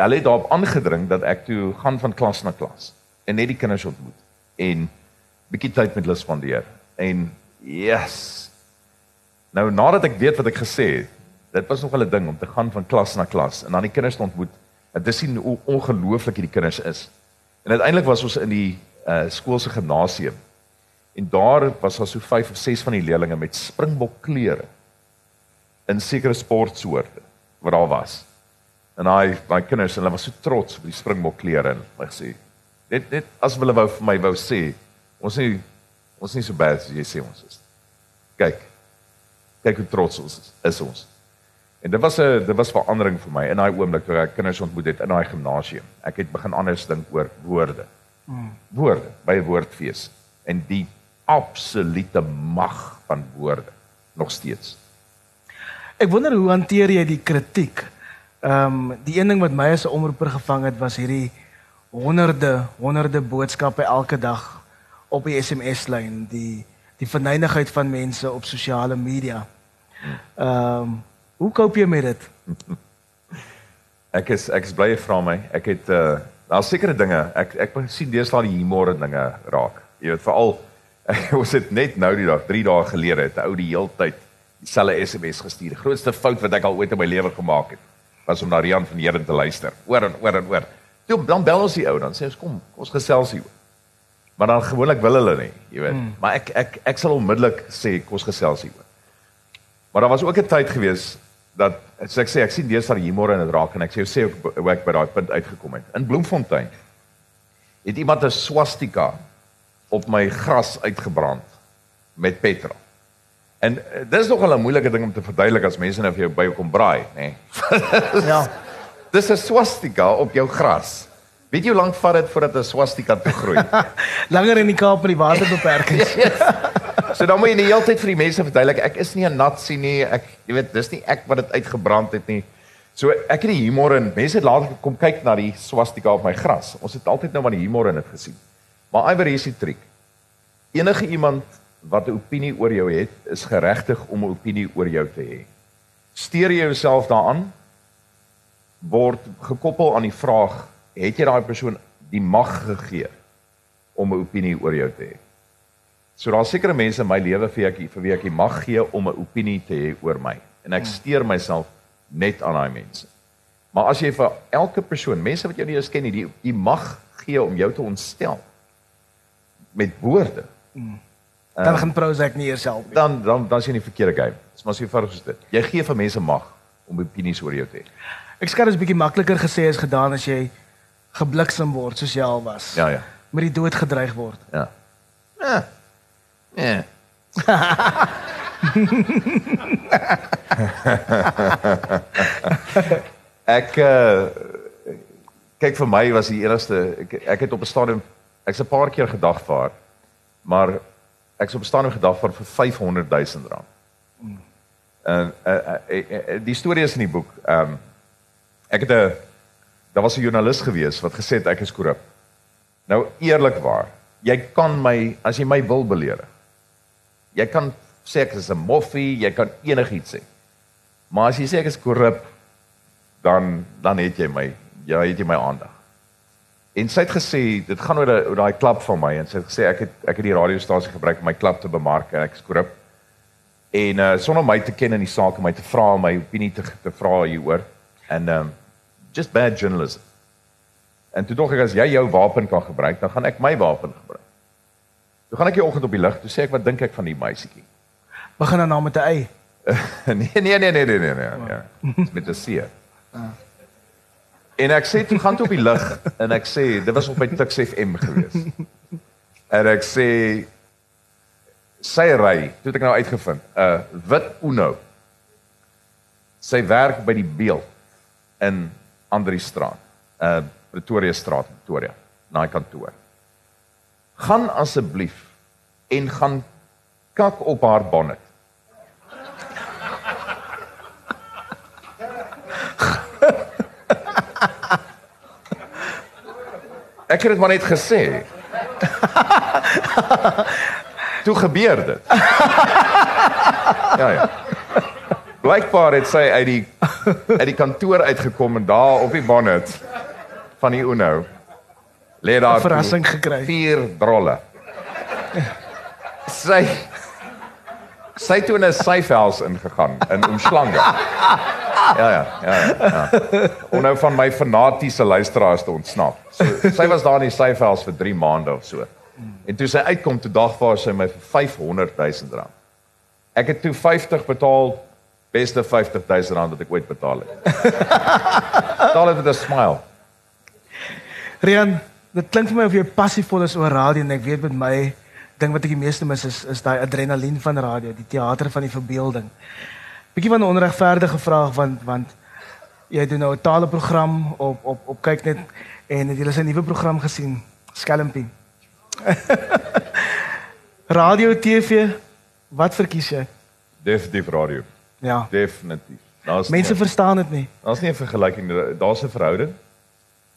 hulle het daarop aangedring dat ek toe gaan van klas na klas en net die kinders ontmoet en bietjie tyd met hulle spandeer. En yes. Nou nadat ek weet wat ek gesê het, dit was nog 'n ding om te gaan van klas na klas en dan die kinders te ontmoet. Dit is sien hoe ongelooflik hierdie kinders is. En uiteindelik was ons in die uh skool se gimnasium. En daar was daar so 5 of 6 van die leerders met springbok klere in sekere sportsoorte wat daar was. En hy my kinders hulle was so trots op die springbok klere en hy gesê net net as hulle wou vir my wou sê ons nie ons nie so baie as jy sê ons is. Kyk. Kyk hoe trots ons is, is ons. En dit was 'n dit was verandering vir my in daai oomblik toe ek kinders ontmoet het in daai gimnasium. Ek het begin anders dink oor woorde. Mm. Woorde by 'n woordfees en die absolute mag van woorde nog steeds. Ek wonder hoe hanteer jy die kritiek Ehm um, die een ding wat my as 'n omroeper gevang het was hierdie honderde honderde boodskappe elke dag op die SMS-lyn, die die verneinigheid van mense op sosiale media. Ehm um, hoe koop jy met dit? [LAUGHS] Ek is ek is bly jy vra my. Ek het uh daar's sekere dinge. Ek ek sien deesdae die humor en dinge raak. Jy weet veral [LAUGHS] ons het net nou die dag 3 dae gelede het 'n ou die heeltyd dieselfde SMS gestuur. Die grootste fout wat ek al ooit in my lewe gemaak het was om na Rian van Heeren te luister. Oor en oor en oor. Toe dan bel ons die ou dan sê ons kom, ons gesels hier. Maar dan gewoonlik wil hulle nie, jy weet. Hmm. Maar ek ek ek sal onmiddellik sê kom ons gesels hier. Maar daar was ook 'n tyd gewees dat so ek sê ek sien deesdae humor in dit raak en ek sê jy sê hoe ek by daai punt uitgekom het. In Bloemfontein het iemand 'n swastika op my gras uitgebrand met petrol. En uh, dis nog 'n moeilike ding om te verduidelik as mense nou vir jou by kom braai, nê. Nee. [LAUGHS] ja. Dis 'n swastika op jou gras. Weet jy hoe lank vat dit voordat 'n swastika te groei? [LAUGHS] Langer in die Kaap met die waterbeperkings. yes. [LAUGHS] [LAUGHS] So dan moet jy die hele tyd vir die mense verduidelik, ek is nie 'n natsie nie, ek jy weet, dis nie ek wat dit uitgebrand het nie. So ek het die humor in. Mense het later kom kyk na die swastika op my gras. Ons het altyd nou maar die humor in dit gesien. Maar iwer hier is die triek. Enige iemand wat 'n opinie oor jou het, is geregtig om 'n opinie oor jou te hê. Steer jy jouself daaraan word gekoppel aan die vraag, het jy daai persoon die mag gegee om 'n opinie oor jou te hê? So daar's sekere mense in my lewe vir ek vir wie ek mag gee om 'n opinie te hê oor my en ek steur myself net aan daai mense. Maar as jy vir elke persoon, mense wat jou nie eens ken nie, die die mag gee om jou te ontstel met woorde. Mm. Dan gaan Prozac nie eers help nie. Dan dan dan is jy in die verkeerde game. Dis maar so eenvoudig soos dit. Jy gee vir mense mag om opinies oor jou te hê. Ek skat is bietjie makliker gesê as gedaan as jy gebliksem word soos jy al was. Ja ja. Met die dood gedreig word. Ja. Ja. Ja. [LAUGHS] ek uh, kyk vir my was die enigste ek, ek het op 'n stadium ek's 'n paar keer gedagvaar maar ek's op 'n stadium gedagvaar vir 500 000 rand. En uh, uh, uh, uh, die storie is in die boek. Ehm um, ek het 'n daar was 'n joernalis gewees wat gesê het ek is korrup. Nou eerlikwaar, jy kan my as jy my wil beledig. Jy kan sê ek is 'n moffie, jy kan enigiets sê. Maar as jy sê ek is korrup, dan dan het jy my, ja, het jy my aandag. En sy het gesê dit gaan oor oor daai klub van my en sy het gesê ek het ek het die radiostasie gebruik om my klub te bemark en ek is korrup. En uh sonder my te ken in die saak om my te vra my opinie te te vra hieroor. En um just bad journalism. En toe dink ek as jy jou wapen kan gebruik, dan gaan ek my wapen gebruik. Toe gaan ek die oggend op die lig, toe sê ek wat dink ek van die meisietjie? [LAUGHS] Begin dan nou met 'n ei. [LAUGHS] nee nee nee nee nee nee nee. Ja. Met 'n C. En ek sê toe gaan toe op die lig [LAUGHS] en ek sê dit was op my Tuks FM gewees. En ek sê sy ry, toe het ek nou uitgevind, 'n uh, wit Uno. Sy werk by die Beeld in Andri straat. Uh Pretoria straat, Pretoria, na die kantoor. Gaan asseblief en gaan kak op haar bonnet. Ek het dit maar net gesê. Toe gebeur dit. Ja ja. Blykbaar het sy uit die uit die kantoor uitgekom en daar op die bonnet van die Uno lê daar 'n verrassing gekry. Vier drolle. Sy sy toe in 'n syfhuis ingegaan in omslange. Ja ja, ja ja. Om nou van my fanatiese luisteraars te ontsnap. So, sy was daar in die syfhuis vir 3 maande of so. En toe sy uitkom toe dagvaar sy my vir 500 000 rand. Ek het toe 50 betaal beste 50 000 rand wat ek ooit betaal het. Betaal het met 'n smile. Rian, dit klink vir my of jy passievol is oor radio en ek weet met my ding wat ek die meeste mis is is daai adrenalien van radio, die teater van die verbeelding. Bietjie van 'n onregverdige vraag want want jy doen nou 'n taleprogram op op op kyk net en het jy al 'n nuwe program gesien? Skelmpie. [LAUGHS] radio, TV, wat verkies jy? Definitief radio. Ja. Definitief. Daar's Mense nie, verstaan dit nie. daar's nie 'n vergelyking. Daar's 'n verhouding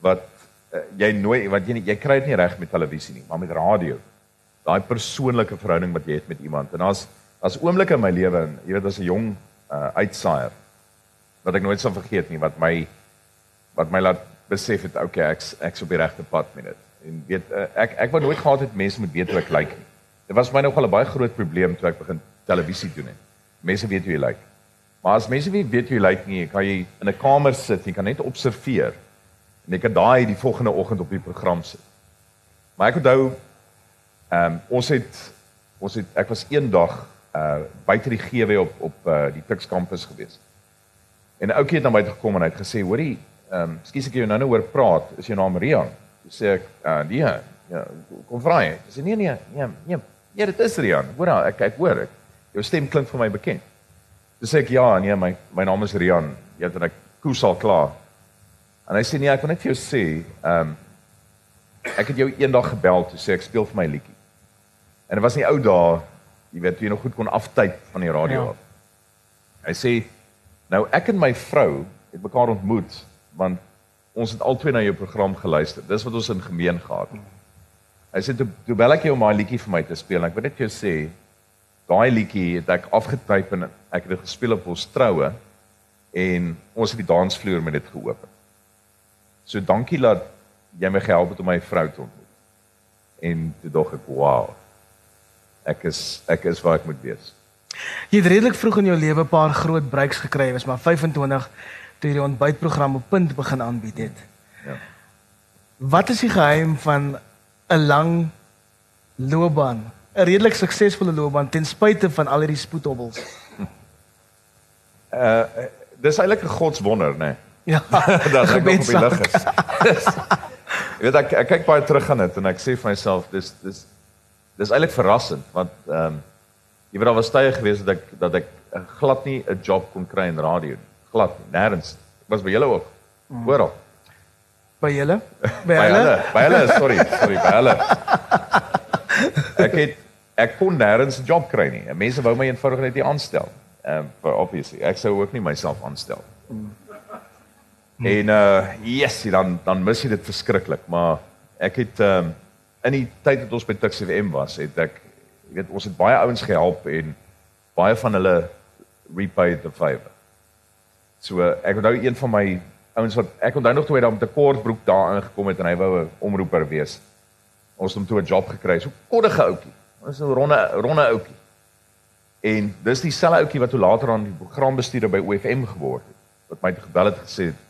wat jy nooit wat jy jy kry dit nie reg met televisie nie, maar met radio. Daai persoonlike verhouding wat jy het met iemand. En daar's daar's oomblikke in my lewe en jy weet as 'n jong uh, uitsaaier wat ek nooit sal vergeet nie wat my wat my laat besef het okay ek's ek's op die regte pad met dit. En weet uh, ek ek wou nooit gehad het mense moet weet hoe ek lyk nie. Dit was my nogal 'n baie groot probleem toe ek begin televisie doen het. Mense weet hoe jy lyk. Maar as mense nie weet hoe jy lyk nie, kan jy in 'n kamer sit, jy kan net observeer. En jy kan daai die volgende oggend op die program sit. Maar ek onthou ehm um, ons het ons het ek was eendag uh buite die GW op op uh die Tuks kampus gewees. En 'n ouetjie het na my toe gekom en hy het gesê, "Hoorie, ehm um, skus ek jou nou nou hoor praat, is jou naam Rian?" Toe sê ek, "Uh nee, ja, kom vra hy." Hy sê, "Nee nee, nee, nee, ja, dit is Rian. Hoor nou, ek ek hoor ek. Jou stem klink vir my bekend." Toe sê ek, "Ja, nee, my my naam is Rian." Ja, dan ek koes al klaar. En hy sê, "Nee, ek wil net vir jou sê, ehm um, ek het jou eendag gebel toe sê ek speel vir my liedjie." En dit was nie ou dae, jy weet, toe jy nog goed kon aftyd van die radio Ja. af. Hy sê, "Nou ek en my vrou het mekaar ontmoet want ons het albei na jou program geluister. Dis wat ons in gemeen gehad het." Hy sê toe toe bel ek jou om my liedjie vir my te speel. Ek wil net vir jou sê, daai liedjie het ek afgetyp en ek het dit gespeel op ons troue en ons het die dansvloer met dit geopen. So dankie dat jy my gehelp het om my vrou te ontmoet. En toe dog ek, wow. Ek is ek is waar ek moet wees. Jy het redelik vroeg in jou lewe 'n paar groot breaks gekry, was maar 25 toe jy die ontbytprogram op punt begin aanbied het. Ja. Wat is die geheim van 'n lang loopbaan, 'n redelik suksesvolle loopbaan ten spyte van al hierdie spoedhobbels? [LAUGHS] Uh dis eintlik 'n godswonder, né? Nee. Ja, [LAUGHS] dat ek nog op die lig is. [LAUGHS] Jy weet ek ek kyk baie terug aan dit en ek sê vir myself dis dis dis eintlik verrassend want ehm um, jy weet daar was tye gewees dat ek dat ek glad nie 'n job kon kry in radio. Glad nie, nêrens. Ek was by julle ook. Oral. By julle? [LAUGHS] By hulle? by hulle, sorry, sorry, by hulle. Ek het ek kon nêrens 'n job kry nie. En mense wou my eenvoudig net nie aanstel. Ehm um, obviously, ek sou ook nie myself aanstel. En uh yes, dan dan mis jy dit verskriklik, maar ek het ehm um, in die tyd wat ons by Tuks FM was, het ek jy weet ons het baie ouens gehelp en baie van hulle repaid the favor. So uh, ek onthou een van my ouens wat ek onthou nog toe hy daar met 'n kortbroek daar aangekom het en hy wou 'n omroeper wees. Ons het hom toe 'n job gekry. So koddige ouetjie. Ons 'n ronde ronde ouetjie. En dis dieselfde ouetjie wat toe later aan die programbestuurder by OFM geword het. Wat my gebel het gesê het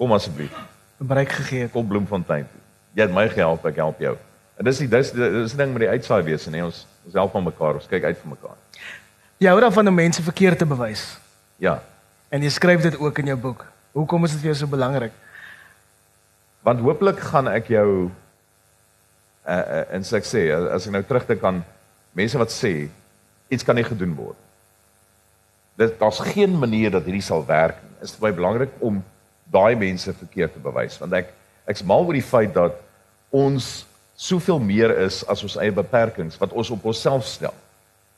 kom asseblief, Bereik gegee kom Bloemfontein toe. Jy het my gehelp, ek help jou. En dis die dis dis ding met die uitsaai wese, nee, ons ons help aan mekaar, ons kyk uit vir mekaar. Jy hou daarvan om mense verkeerd te bewys. Ja. En jy skryf dit ook in jou boek. Hoekom is dit vir jou so belangrik? Want hooplik gaan ek jou uh, uh en so ek sê as ek nou terugdink aan mense wat sê iets kan nie gedoen word. Dit daar's geen manier dat hierdie sal werk. Is dit baie belangrik om daai mense verkeerd te bewys want ek ek's mal oor die feit dat ons soveel meer is as ons eie beperkings wat ons op onsself stel.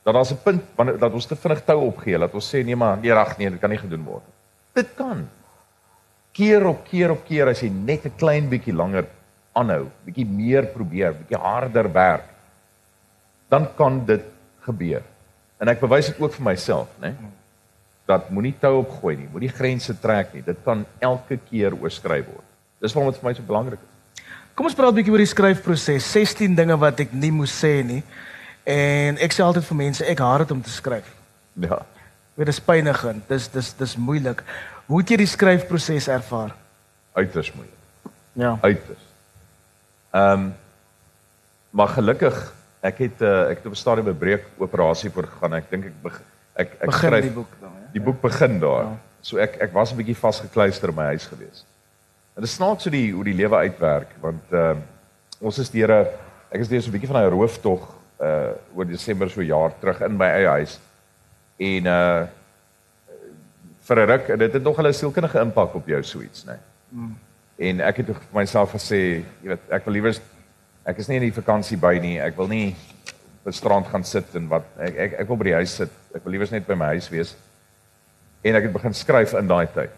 Dat daar's 'n punt wanneer dat ons te vinnig tou opgee dat ons sê nee maar nee reg nee dit kan nie gedoen word nie. Dit kan keer op keer op keer as jy net 'n klein bietjie langer aanhou, bietjie meer probeer, bietjie harder werk, dan kan dit gebeur. En ek bewys dit ook vir myself, né? Dat moenie tou opgooi nie, moenie grense trek nie. Dit kan elke keer oorskry word. Dis waarom dit vir my so belangrik is. Kom ons praat 'n bietjie oor die skryfproses. 16 dinge wat ek nie moes sê nie. En ek sê altyd vir mense, ek haat dit om te skryf. Ja. Dit is pynigend. Dis dis dis moeilik. Hoe het jy die skryfproses ervaar? Uiters moeilik. Ja. Uiters. Ehm um, maar gelukkig ek het uh, ek het op 'n stadium 'n breek operasie voor gegaan. Ek dink ek beg, ek ek Begin skryf die boek dan. Die boek begin daar. Ja. So ek ek was 'n bietjie vasgekluister in my huis gewees. En dit snaaks hoe die hoe die lewe uitwerk want ehm uh, ons is deur 'n ek is deur so 'n bietjie van 'n rooftog uh oor Desember so jaar terug in my eie huis. En uh vir 'n ruk dit het nog 'n sielkundige impak op jou so iets, né? Mm. En ek het vir myself gesê, jy weet, ek wil liewer ek is nie in die vakansie by nie. Ek wil nie op 'n strand gaan sit en wat ek ek ek wil by die huis sit. Ek wil liewer net by my huis wees. En ek het begin skryf in daai tyd.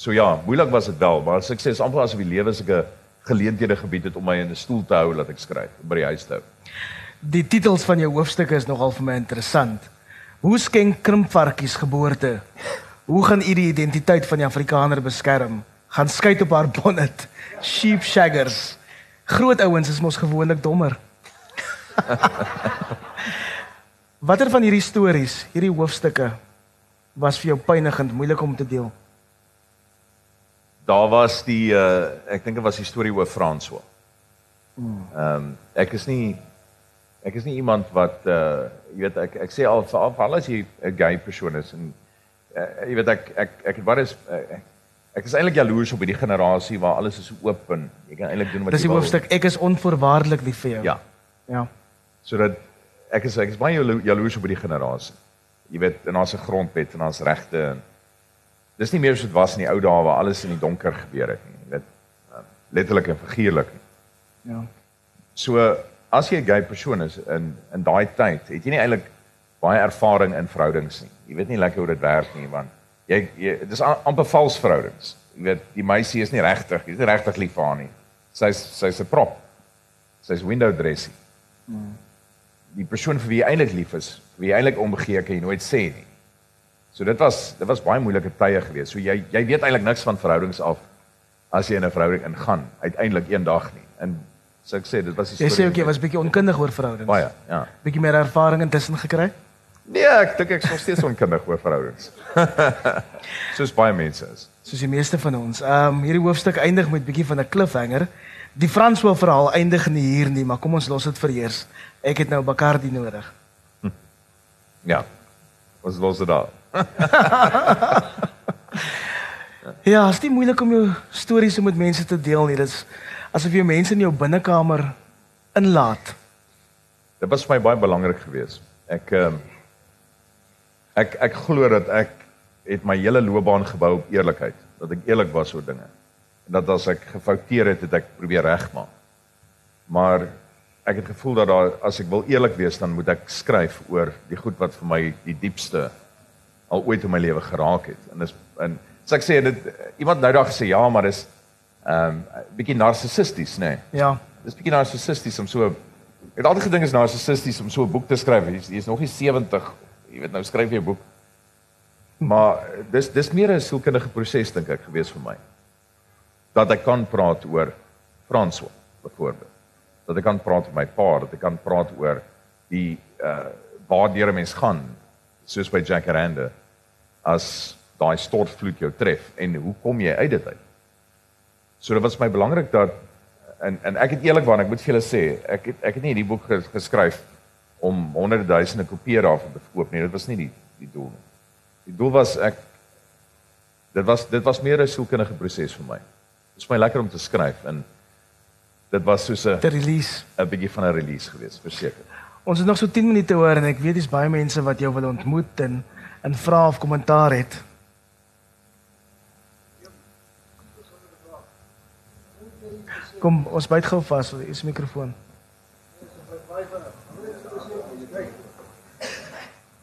So ja, moeilik was dit wel, maar as ek sê is amper asof die lewe sulke geleenthede gebied het om my in 'n stoel te hou laat ek skryf, by die huis hou. Die titels van jou hoofstukke is nogal vir my interessant. Hoe skenk krimpvarkies geboorte? Hoe gaan u die identiteit van die Afrikaner beskerm? Gaan skei op haar bonnet. Sheep shaggers. Groot ouens is mos gewoonlik dommer. [LAUGHS] Watter van hierdie stories, hierdie hoofstukke was vir jou pynigend, moeilik om te deel? Daar was die uh ek dink dit was die storie oor François. Ehm um, ek is nie ek is nie iemand wat uh jy weet ek ek sê al vir al as jy 'n gay persoon is en uh, jy weet ek ek ek het baie ek, ek is eintlik jaloers op hierdie generasie waar alles is so oop en jy kan eintlik doen wat Dis jy die wil. hoofstuk ek is onvoorwaardelik lief vir jou. Ja. Ja. sodat ek is ek is baie jalo- jaloers op hierdie generasie. Jy weet, en daar's 'n grondwet en daar's regte en dis nie meer soos dit was in die ou dae waar alles in die donker gebeur het nie. Weet, uh, letterlik en figuurlik. nie. Ja. So as jy 'n gay persoon is in in daai tyd, het jy nie eintlik baie ervaring in verhoudings nie. Jy weet nie lekker hoe dit werk nie want jy, jy dis am- amper vals verhoudings. Jy weet, die meisie is nie regtig, jy's nie regtig lief vir haar nie. Sy's sy's 'n prop. Sy's window dressing. Die persoon vir wie jy eintlik lief is, vir wie jy eintlik omgee, kan jy nooit sê nie. So dit was dit was baie moeilike tye gewees. So jy jy weet eintlik niks van verhoudings af as jy in 'n verhouding ingaan uiteindelik eendag nie. En so ek sê dit was Jy sê ook jy was bietjie onkundig oor verhoudings. baie, ja. Bietjie meer ervaring intussen gekry. Nee, ek dink ek's nog steeds onkundig oor verhoudings. [LAUGHS] Soos baie mense is. Soos die meeste van ons. Ehm um, hierdie hoofstuk eindig met bietjie van 'n cliffhanger. Die Franswil verhaal eindig nie hier nie, maar kom ons los dit vir eers. Ek het nou Bacardi nodig. Ja. Ons los dit daar. [LAUGHS] Ja, is nie moeilik om jou stories so met mense te deel nie. Dit is asof jy mense in jou binnekamer inlaat. Dit was vir my baie belangrik geweest. Ek ehm ek ek glo dat ek het my hele loopbaan gebou op eerlikheid, dat ek eerlik was oor dinge. En dat as ek gefouteer het, het ek probeer regmaak. Maar ek het gevoel dat daar as ek wil eerlik wees, dan moet ek skryf oor die goed wat vir my die diepste al ooit in my lewe geraak het. En dis en so ek sê dit iemand nou daag gesê ja, maar dis ehm um, bietjie narcissisties, nê. Nee. Ja. Dis bietjie narcissisties om so ek het altyd gedink is narcissisties om so 'n boek te skryf. Jy is, jy nog nie 70, jy weet nou skryf jy 'n boek. Maar dis dis meer 'n sielkundige proses dink ek gewees vir my. Dat ek kan praat oor Franswa byvoorbeeld. Dat ek kan praat oor my pa, dat ek kan praat oor die uh waar deur 'n mens gaan soos by Jack Aranda as daai stortvloed jou tref en hoe kom jy uit dit uit? So dit was my belangrik dat en en ek het eerlikwaar ek moet vir julle sê, ek het ek het nie hierdie boek ges, geskryf om honderde duisende kopieë daarvan te verkoop nie. Dit was nie die die doel nie. Die doel was ek dit was dit was meer 'n sielkundige proses vir my. Dit is my lekker om te skryf en dit was soos 'n release. 'n bietjie van 'n release geweest, verseker. Ons het nog so 10 minute oor en ek weet dis baie mense wat jou wil ontmoet en en vra of kommentaar het. Kom, ons byt gou vas, hier is die mikrofoon.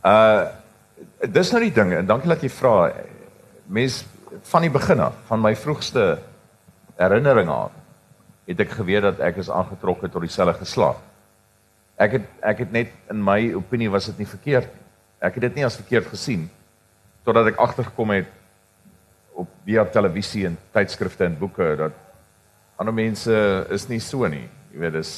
Uh dis nou die ding en dankie dat jy vra. Mens van die begin af, van my vroegste herinneringe af, het ek geweet dat ek is aangetrokke tot dieselfde geslag. Ek het ek het net in my opinie was dit nie verkeerd nie. Ek het dit nie as verkeerd gesien totdat ek agtergekom het op via televisie en tydskrifte en boeke dat ander mense is nie so nie. Jy weet dis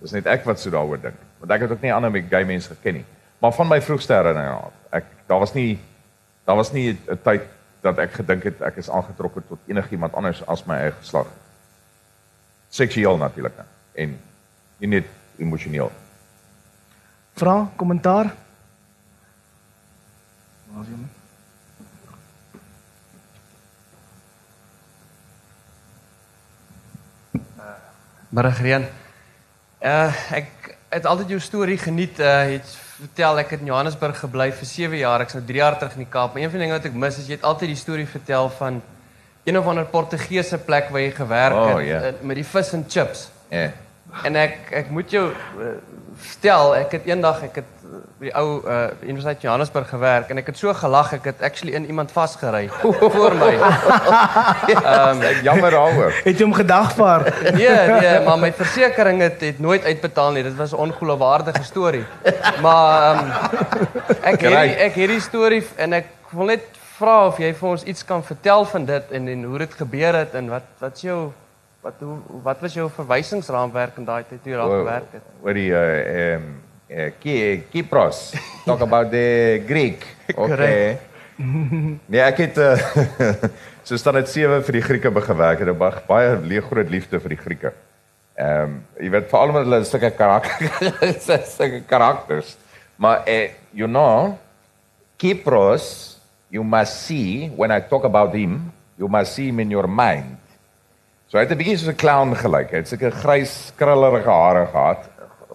dis net ek wat so daaroor dink. Want ek het ook nie ander gay mense geken nie. Maar van my vroegste herinneringe af, ek daar was nie daar was nie 'n tyd dat ek gedink het ek is aangetrokke tot enigiemand anders as my eie geslag. Seksueel natuurlik en nie net emosioneel. Vra, kommentaar? Waar is jy? Margrian. Uh ek het altyd jou storie geniet. Uh jy het vertel ek het in Johannesburg gebly vir 7 jaar. Ek's nou 3 jaar terug in die Kaap. Maar een van die dinge wat ek mis is jy het altyd die storie vertel van een of ander Portugese plek waar jy gewerk Oh, het uh, met die vis en chips. Ja. Yeah. En ek ek moet jou uh, vertel, ek het eendag ek het uh, by die ou uh, Universiteit Johannesburg gewerk en ek het so gelag ek het actually in iemand vasgery [LAUGHS] voor my. Ehm um, jammer daaroor. Het jy hom gedagvaar? Nee, nee, maar my versekerings het, het nooit uitbetaal nie. Dit was 'n ongeloofwaardige storie. Maar ehm um, ek het die, ek het die storie en ek wil net vra of jy vir ons iets kan vertel van dit en en hoe dit gebeur het en wat wat is jou wat hoe wat was jou verwysingsraamwerk in daai tyd toe jy daar gewerk het? Wat die uh ehm uh, Ki Kipros talk about the Greek. [LAUGHS] Okay. [LAUGHS] nee, ek het uh, [LAUGHS] so staan dit 7 vir die Grieke begewerk en ek baie leeg groot liefde vir die Grieke. Ehm um, jy weet veral met hulle sulke karakter sulke karakters. Maar eh you know Kipros you must see when I talk about him, you must see him in your mind. So hy het 'n bietjie soos 'n clown gelyk. Hy het sulke grys krullerige hare gehad,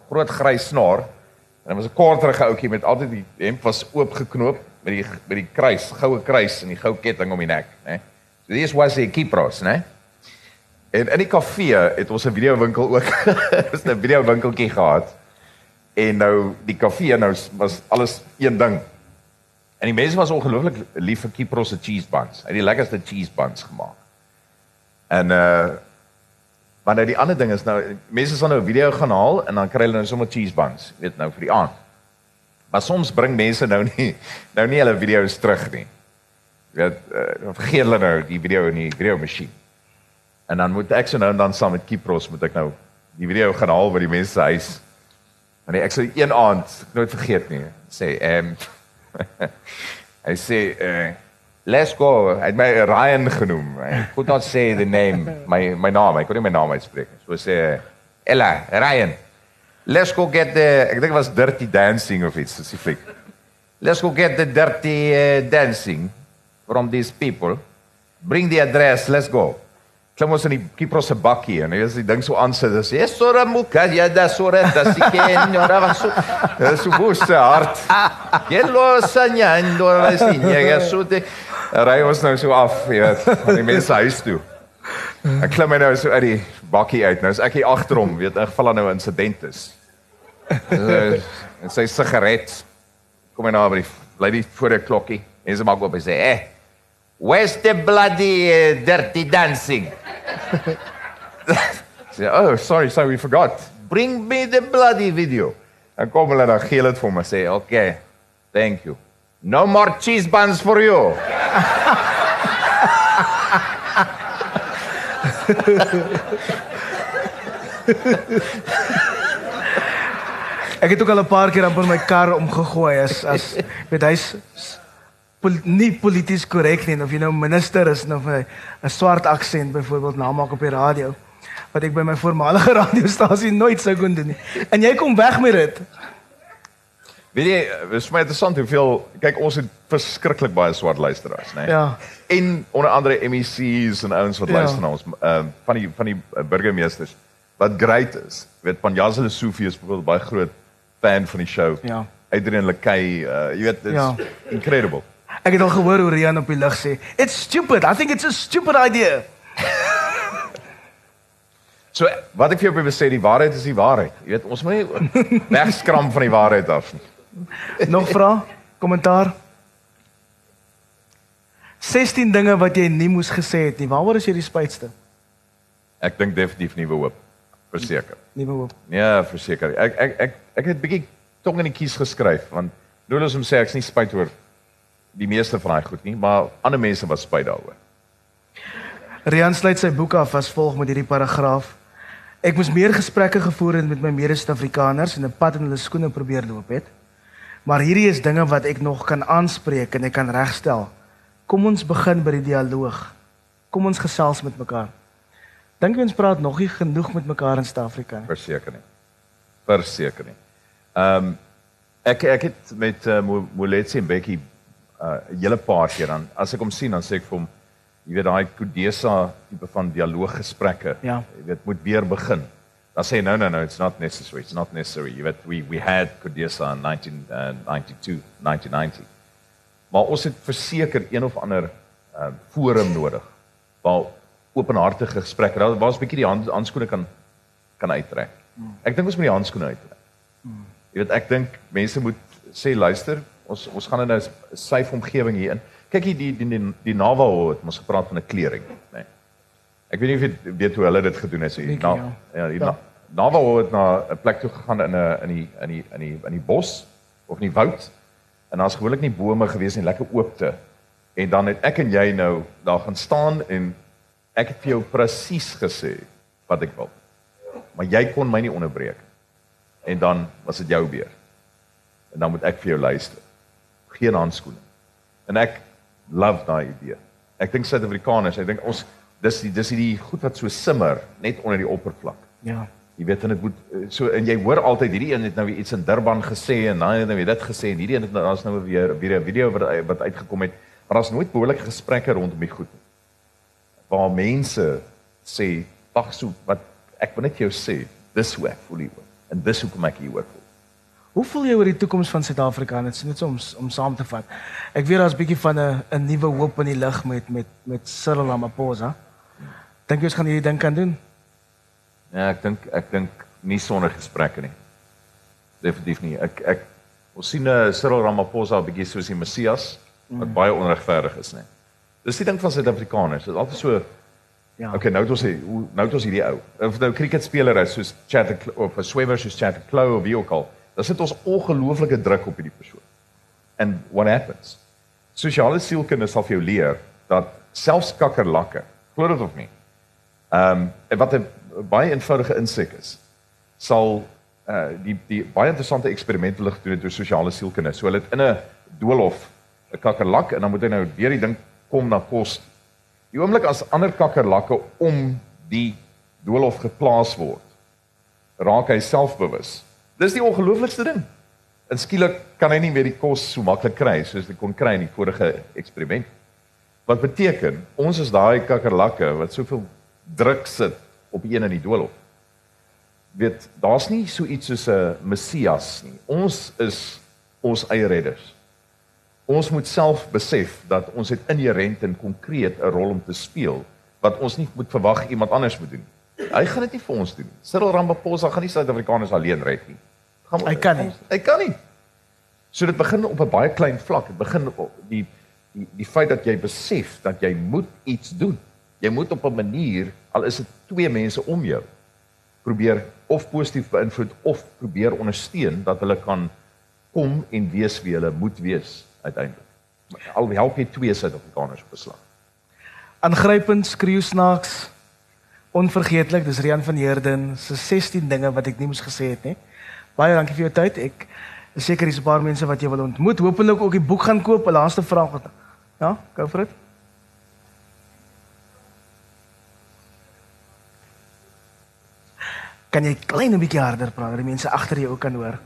groot grys snor. En hy was 'n korterige ouetjie met altyd die hemp was oopgeknoop met die met die kruis, goue kruis en die goue ketting om die nek, né? So dis was hy Kipros, né? En in die kafee het ons 'n videowinkel ook. [LAUGHS] Ons 'n videowinkeltjie gehad. En nou die kafee nou was alles een ding. En die mense was ongelooflik lief vir Kipros se cheese buns. Hy het die lekkerste cheese buns gemaak. En uh Maar nou die ander ding is nou mense sal nou 'n video gaan haal en dan kry hulle nou sommer cheese buns, weet nou vir die aand. Maar soms bring mense nou nie [LAUGHS] nou nie hulle video's terug nie. Jy weet, uh, vergeet hulle nou die video in die video masjien. En dan moet ek so nou en dan saam met Kipros moet ek nou die video gaan haal by die mense se huis. En ek sê een aand, nooit vergeet nie, sê ehm um, [LAUGHS] hy sê uh, let's go, hy het my Ryan genoem. Could not say the name, my my naam, ek kon nie my naam uitspreek nie. So sê Ella, Ryan. Let's go get the ek dink was dirty dancing of iets, dis die fliek. Let's go get the dirty uh, dancing from these people. Bring the address, let's go klim ons in die Kipros se bakkie en as die ding so aansit, dan sê sora muka ja da sora da si ken ora va so. Dis so boeste hart. Gelo sanyando la sinya ga so te ry ons nou so af, jy weet, van die mense huis toe. Ek klim nou so uit die bakkie uit. Nou is ek hier agter hom, weet in geval nou 'n insident is. En sy sigaret kom hy nou by die die voor die klokkie. En sy maak op en sê, "Eh, where's the bloody uh, dirty dancing?" Say, oh, sorry, sorry, we forgot. Bring me the bloody video. En kom hulle dan gee dit vir my sê, "Okay. Thank you. No more cheese buns for you." Ek het ook al 'n paar keer op my kar omgegooi as as weet hy's pol, nie polities korrek nie of jy nou minister is of 'n swart aksent byvoorbeeld namaak op die radio wat ek by my voormalige [LAUGHS] radiostasie nooit sou kon doen nie. En jy kom weg met dit. Weet jy, dit is my interessant hoeveel kyk ons het verskriklik baie swart luisteraars, né? Ja. En onder andere MECs en ouens wat ja. luister na ons, ehm uh, van die van die uh, burgemeesters wat great is. Weet Panjazile Sofie is byvoorbeeld baie groot fan van die show. Ja. Adrian Lekay, uh, jy weet, it's ja. incredible. Ek het al gehoor hoe Rian op die lig sê, "It's stupid. I think it's a stupid idea." [LAUGHS] so wat ek vir jou wil sê, die waarheid is die waarheid. Jy weet, ons moet nie wegskram van die waarheid af nie. Nog vra? Kommentaar? 16 dinge wat jy nie moes gesê het nie. Waaroor is jy die spytste? Ek dink definitief nuwe hoop. Verseker. Nuwe hoop. Ja, verseker. Ek ek ek ek het bietjie tong in die kies geskryf want Nolos om sê ek's nie spyt oor die meeste van daai goed nie, maar ander mense was spyt daaroor. Rian sluit sy boek af as volg met hierdie paragraaf. Ek moes meer gesprekke gevoer het met my mede-Suid-Afrikaners en 'n pad in hulle skoene probeer loop het. Maar hierdie is dinge wat ek nog kan aanspreek en ek kan regstel. Kom ons begin by die dialoog. Kom ons gesels met mekaar. Dink jy ons praat nog nie genoeg met mekaar in Suid-Afrika nie? Verseker nie. Verseker nie. Ehm um, ek ek het met uh, Moletsi en Becky 'n uh, hele paar keer dan as ek hom sien dan sê ek vir hom jy weet daai Kodesa tipe van dialooggesprekke. Ja. Jy weet moet weer begin. Dan sê no no no it's not necessary. It's not necessary. Weet we we had Kodesa in 1992, uh, 1990. Maar ons het verseker een of ander uh, forum nodig waar openhartige gesprekke waar ons 'n bietjie die hand, handskoene kan kan uittrek. Ek dink ons moet die handskoene uittrek. Jy weet ek dink mense moet sê luister, ons ons gaan in 'n safe omgewing hier in. Kyk hier die die die, die Navajo het ons gepraat van 'n klering, nê. Nee. Ek weet nie of jy weet hoe hulle dit gedoen het hier na ja, die ja. Navajo het na 'n plek toe gegaan in 'n in die in die in die in die bos of in die woud. En daar's gewoonlik nie bome gewees nie, lekker oopte. En dan het ek en jy nou daar gaan staan en ek het vir jou presies gesê wat ek wil. Maar jy kon my nie onderbreek. En dan was dit jou beurt. En dan moet ek vir jou luister. Geen handskoene. En ek love daai idee. Ek dink Suid-Afrikaners, ek dink ons dis die dis die goed wat so simmer net onder die oppervlak. Ja. Jy weet en dit moet so en jy hoor altyd hierdie een het nou iets in Durban gesê en dan het nou weer dit gesê en hierdie een het nou daar's nou weer weer 'n video wat wat uitgekom het. Maar daar's nooit behoorlike gesprekke rondom die goed nie waar mense sê, "Wag so, wat ek wil net jou sê, dis hoe ek voel hier. En dis hoe kom ek hier voel." Hoe voel jy oor die toekoms van Suid-Afrika? Dit is net so om om saam te vat. Ek weet daar's 'n bietjie van 'n 'n nuwe hoop in die lug met met met Cyril Ramaphosa. Dink jy ons gaan hierdie ding kan doen? Ja, ek dink ek dink nie sonder gesprekke nie. Definitief nie. Ek ek ons sien 'n uh, Cyril Ramaphosa 'n bietjie soos die Messias wat mm. baie onregverdig is, nee. Dis die ding van Suid-Afrikaners. Dit is altyd so Ja. Okay, nou het ons hoe nou het ons hierdie ou. Of nou cricketspeler is soos Chad of 'n swemmer soos Chad Clow of wie ook al. Dan sit ons ongelooflike druk op hierdie persoon. And what happens? Sosiale sielkunde sal vir jou leer dat selfs kakkerlakke, glo dit of nie. Ehm um, wat 'n baie eenvoudige insek is, sal uh die die baie interessante eksperimente lig doen met sosiale sielkunde. So hulle het in 'n doolhof 'n kakkerlak en dan moet hy nou weer die ding kom na kos. Die oomblik as ander kakkerlakke om die doolhof geplaas word, raak hy selfbewus. Dis die ongelooflikste ding. En skielik kan hy nie meer die kos so maklik kry soos hy kon kry in die vorige eksperiment. Wat beteken ons is daai kakkerlakke wat soveel druk sit op een in die doolhof. Weet, daar's nie so iets soos 'n Messias nie. Ons is ons eie redders. Ons moet self besef dat ons het inherënt en konkreet 'n rol om te speel wat ons nie moet verwag iemand anders moet doen. Hy gaan dit nie vir ons doen. Cyril Ramaphosa gaan nie Suid-Afrikaners alleen red nie. Gaan hy kan nie. Hy kan nie. So dit begin op 'n baie klein vlak. Dit begin op die die die feit dat jy besef dat jy moet iets doen. Jy moet op 'n manier al is dit twee mense om jou probeer of positief beïnvloed of probeer ondersteun dat hulle kan kom en wees wie hulle moet wees uiteindelik. Al help jy twee Suid-Afrikaners op beslag. Aangrypend skreeu snaaks onvergeetlik dis Rian van Heerden se 16 dinge wat ek nie moes gesê het nie. Baie dankie vir jou tyd. Ek is seker dis 'n paar mense wat jy wil ontmoet. Hoopelik ook die boek gaan koop. 'n Laaste vraag wat Ja, go for it. Kan jy klein 'n bietjie harder praat dat die mense agter jou ook kan hoor?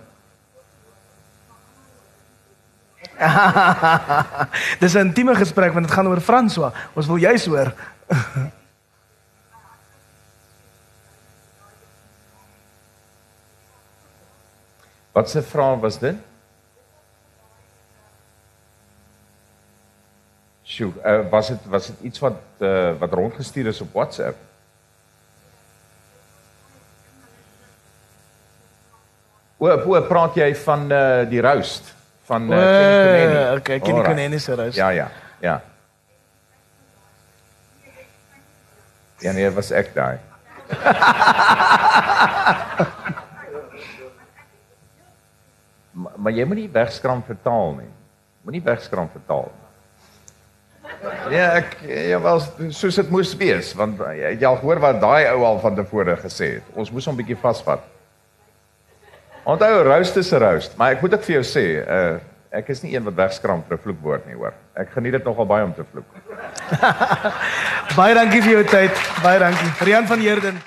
[LAUGHS] Dis 'n intieme gesprek want dit gaan oor François. Ons wil juis hoor. [LAUGHS] Wat se vraag was dit? Sjoe, uh, was dit was dit iets wat uh, wat rondgestuur is op WhatsApp? O, hoe praat jy van uh, die roost van uh, Kenny Koneni? Okay, Kenny Koneni se roost. Ja, ja, ja. Ja, nee, was ek daai. [LAUGHS] maar, maar jy moet nie wegskram vertaal nie. Moenie wegskram vertaal nie. Ja, ek ja wel soos dit moes wees want jy het al gehoor wat daai ou al van tevore gesê het. Ons moes hom 'n bietjie vasvat. Onthou roast is 'n roast, maar ek moet dit vir jou sê, uh ek is nie een wat wegskram vir 'n vloekwoord nie, hoor. Ek geniet dit nogal baie om te vloek. [LAUGHS] baie dankie vir jou tyd. Baie dankie. Rian van Heerden.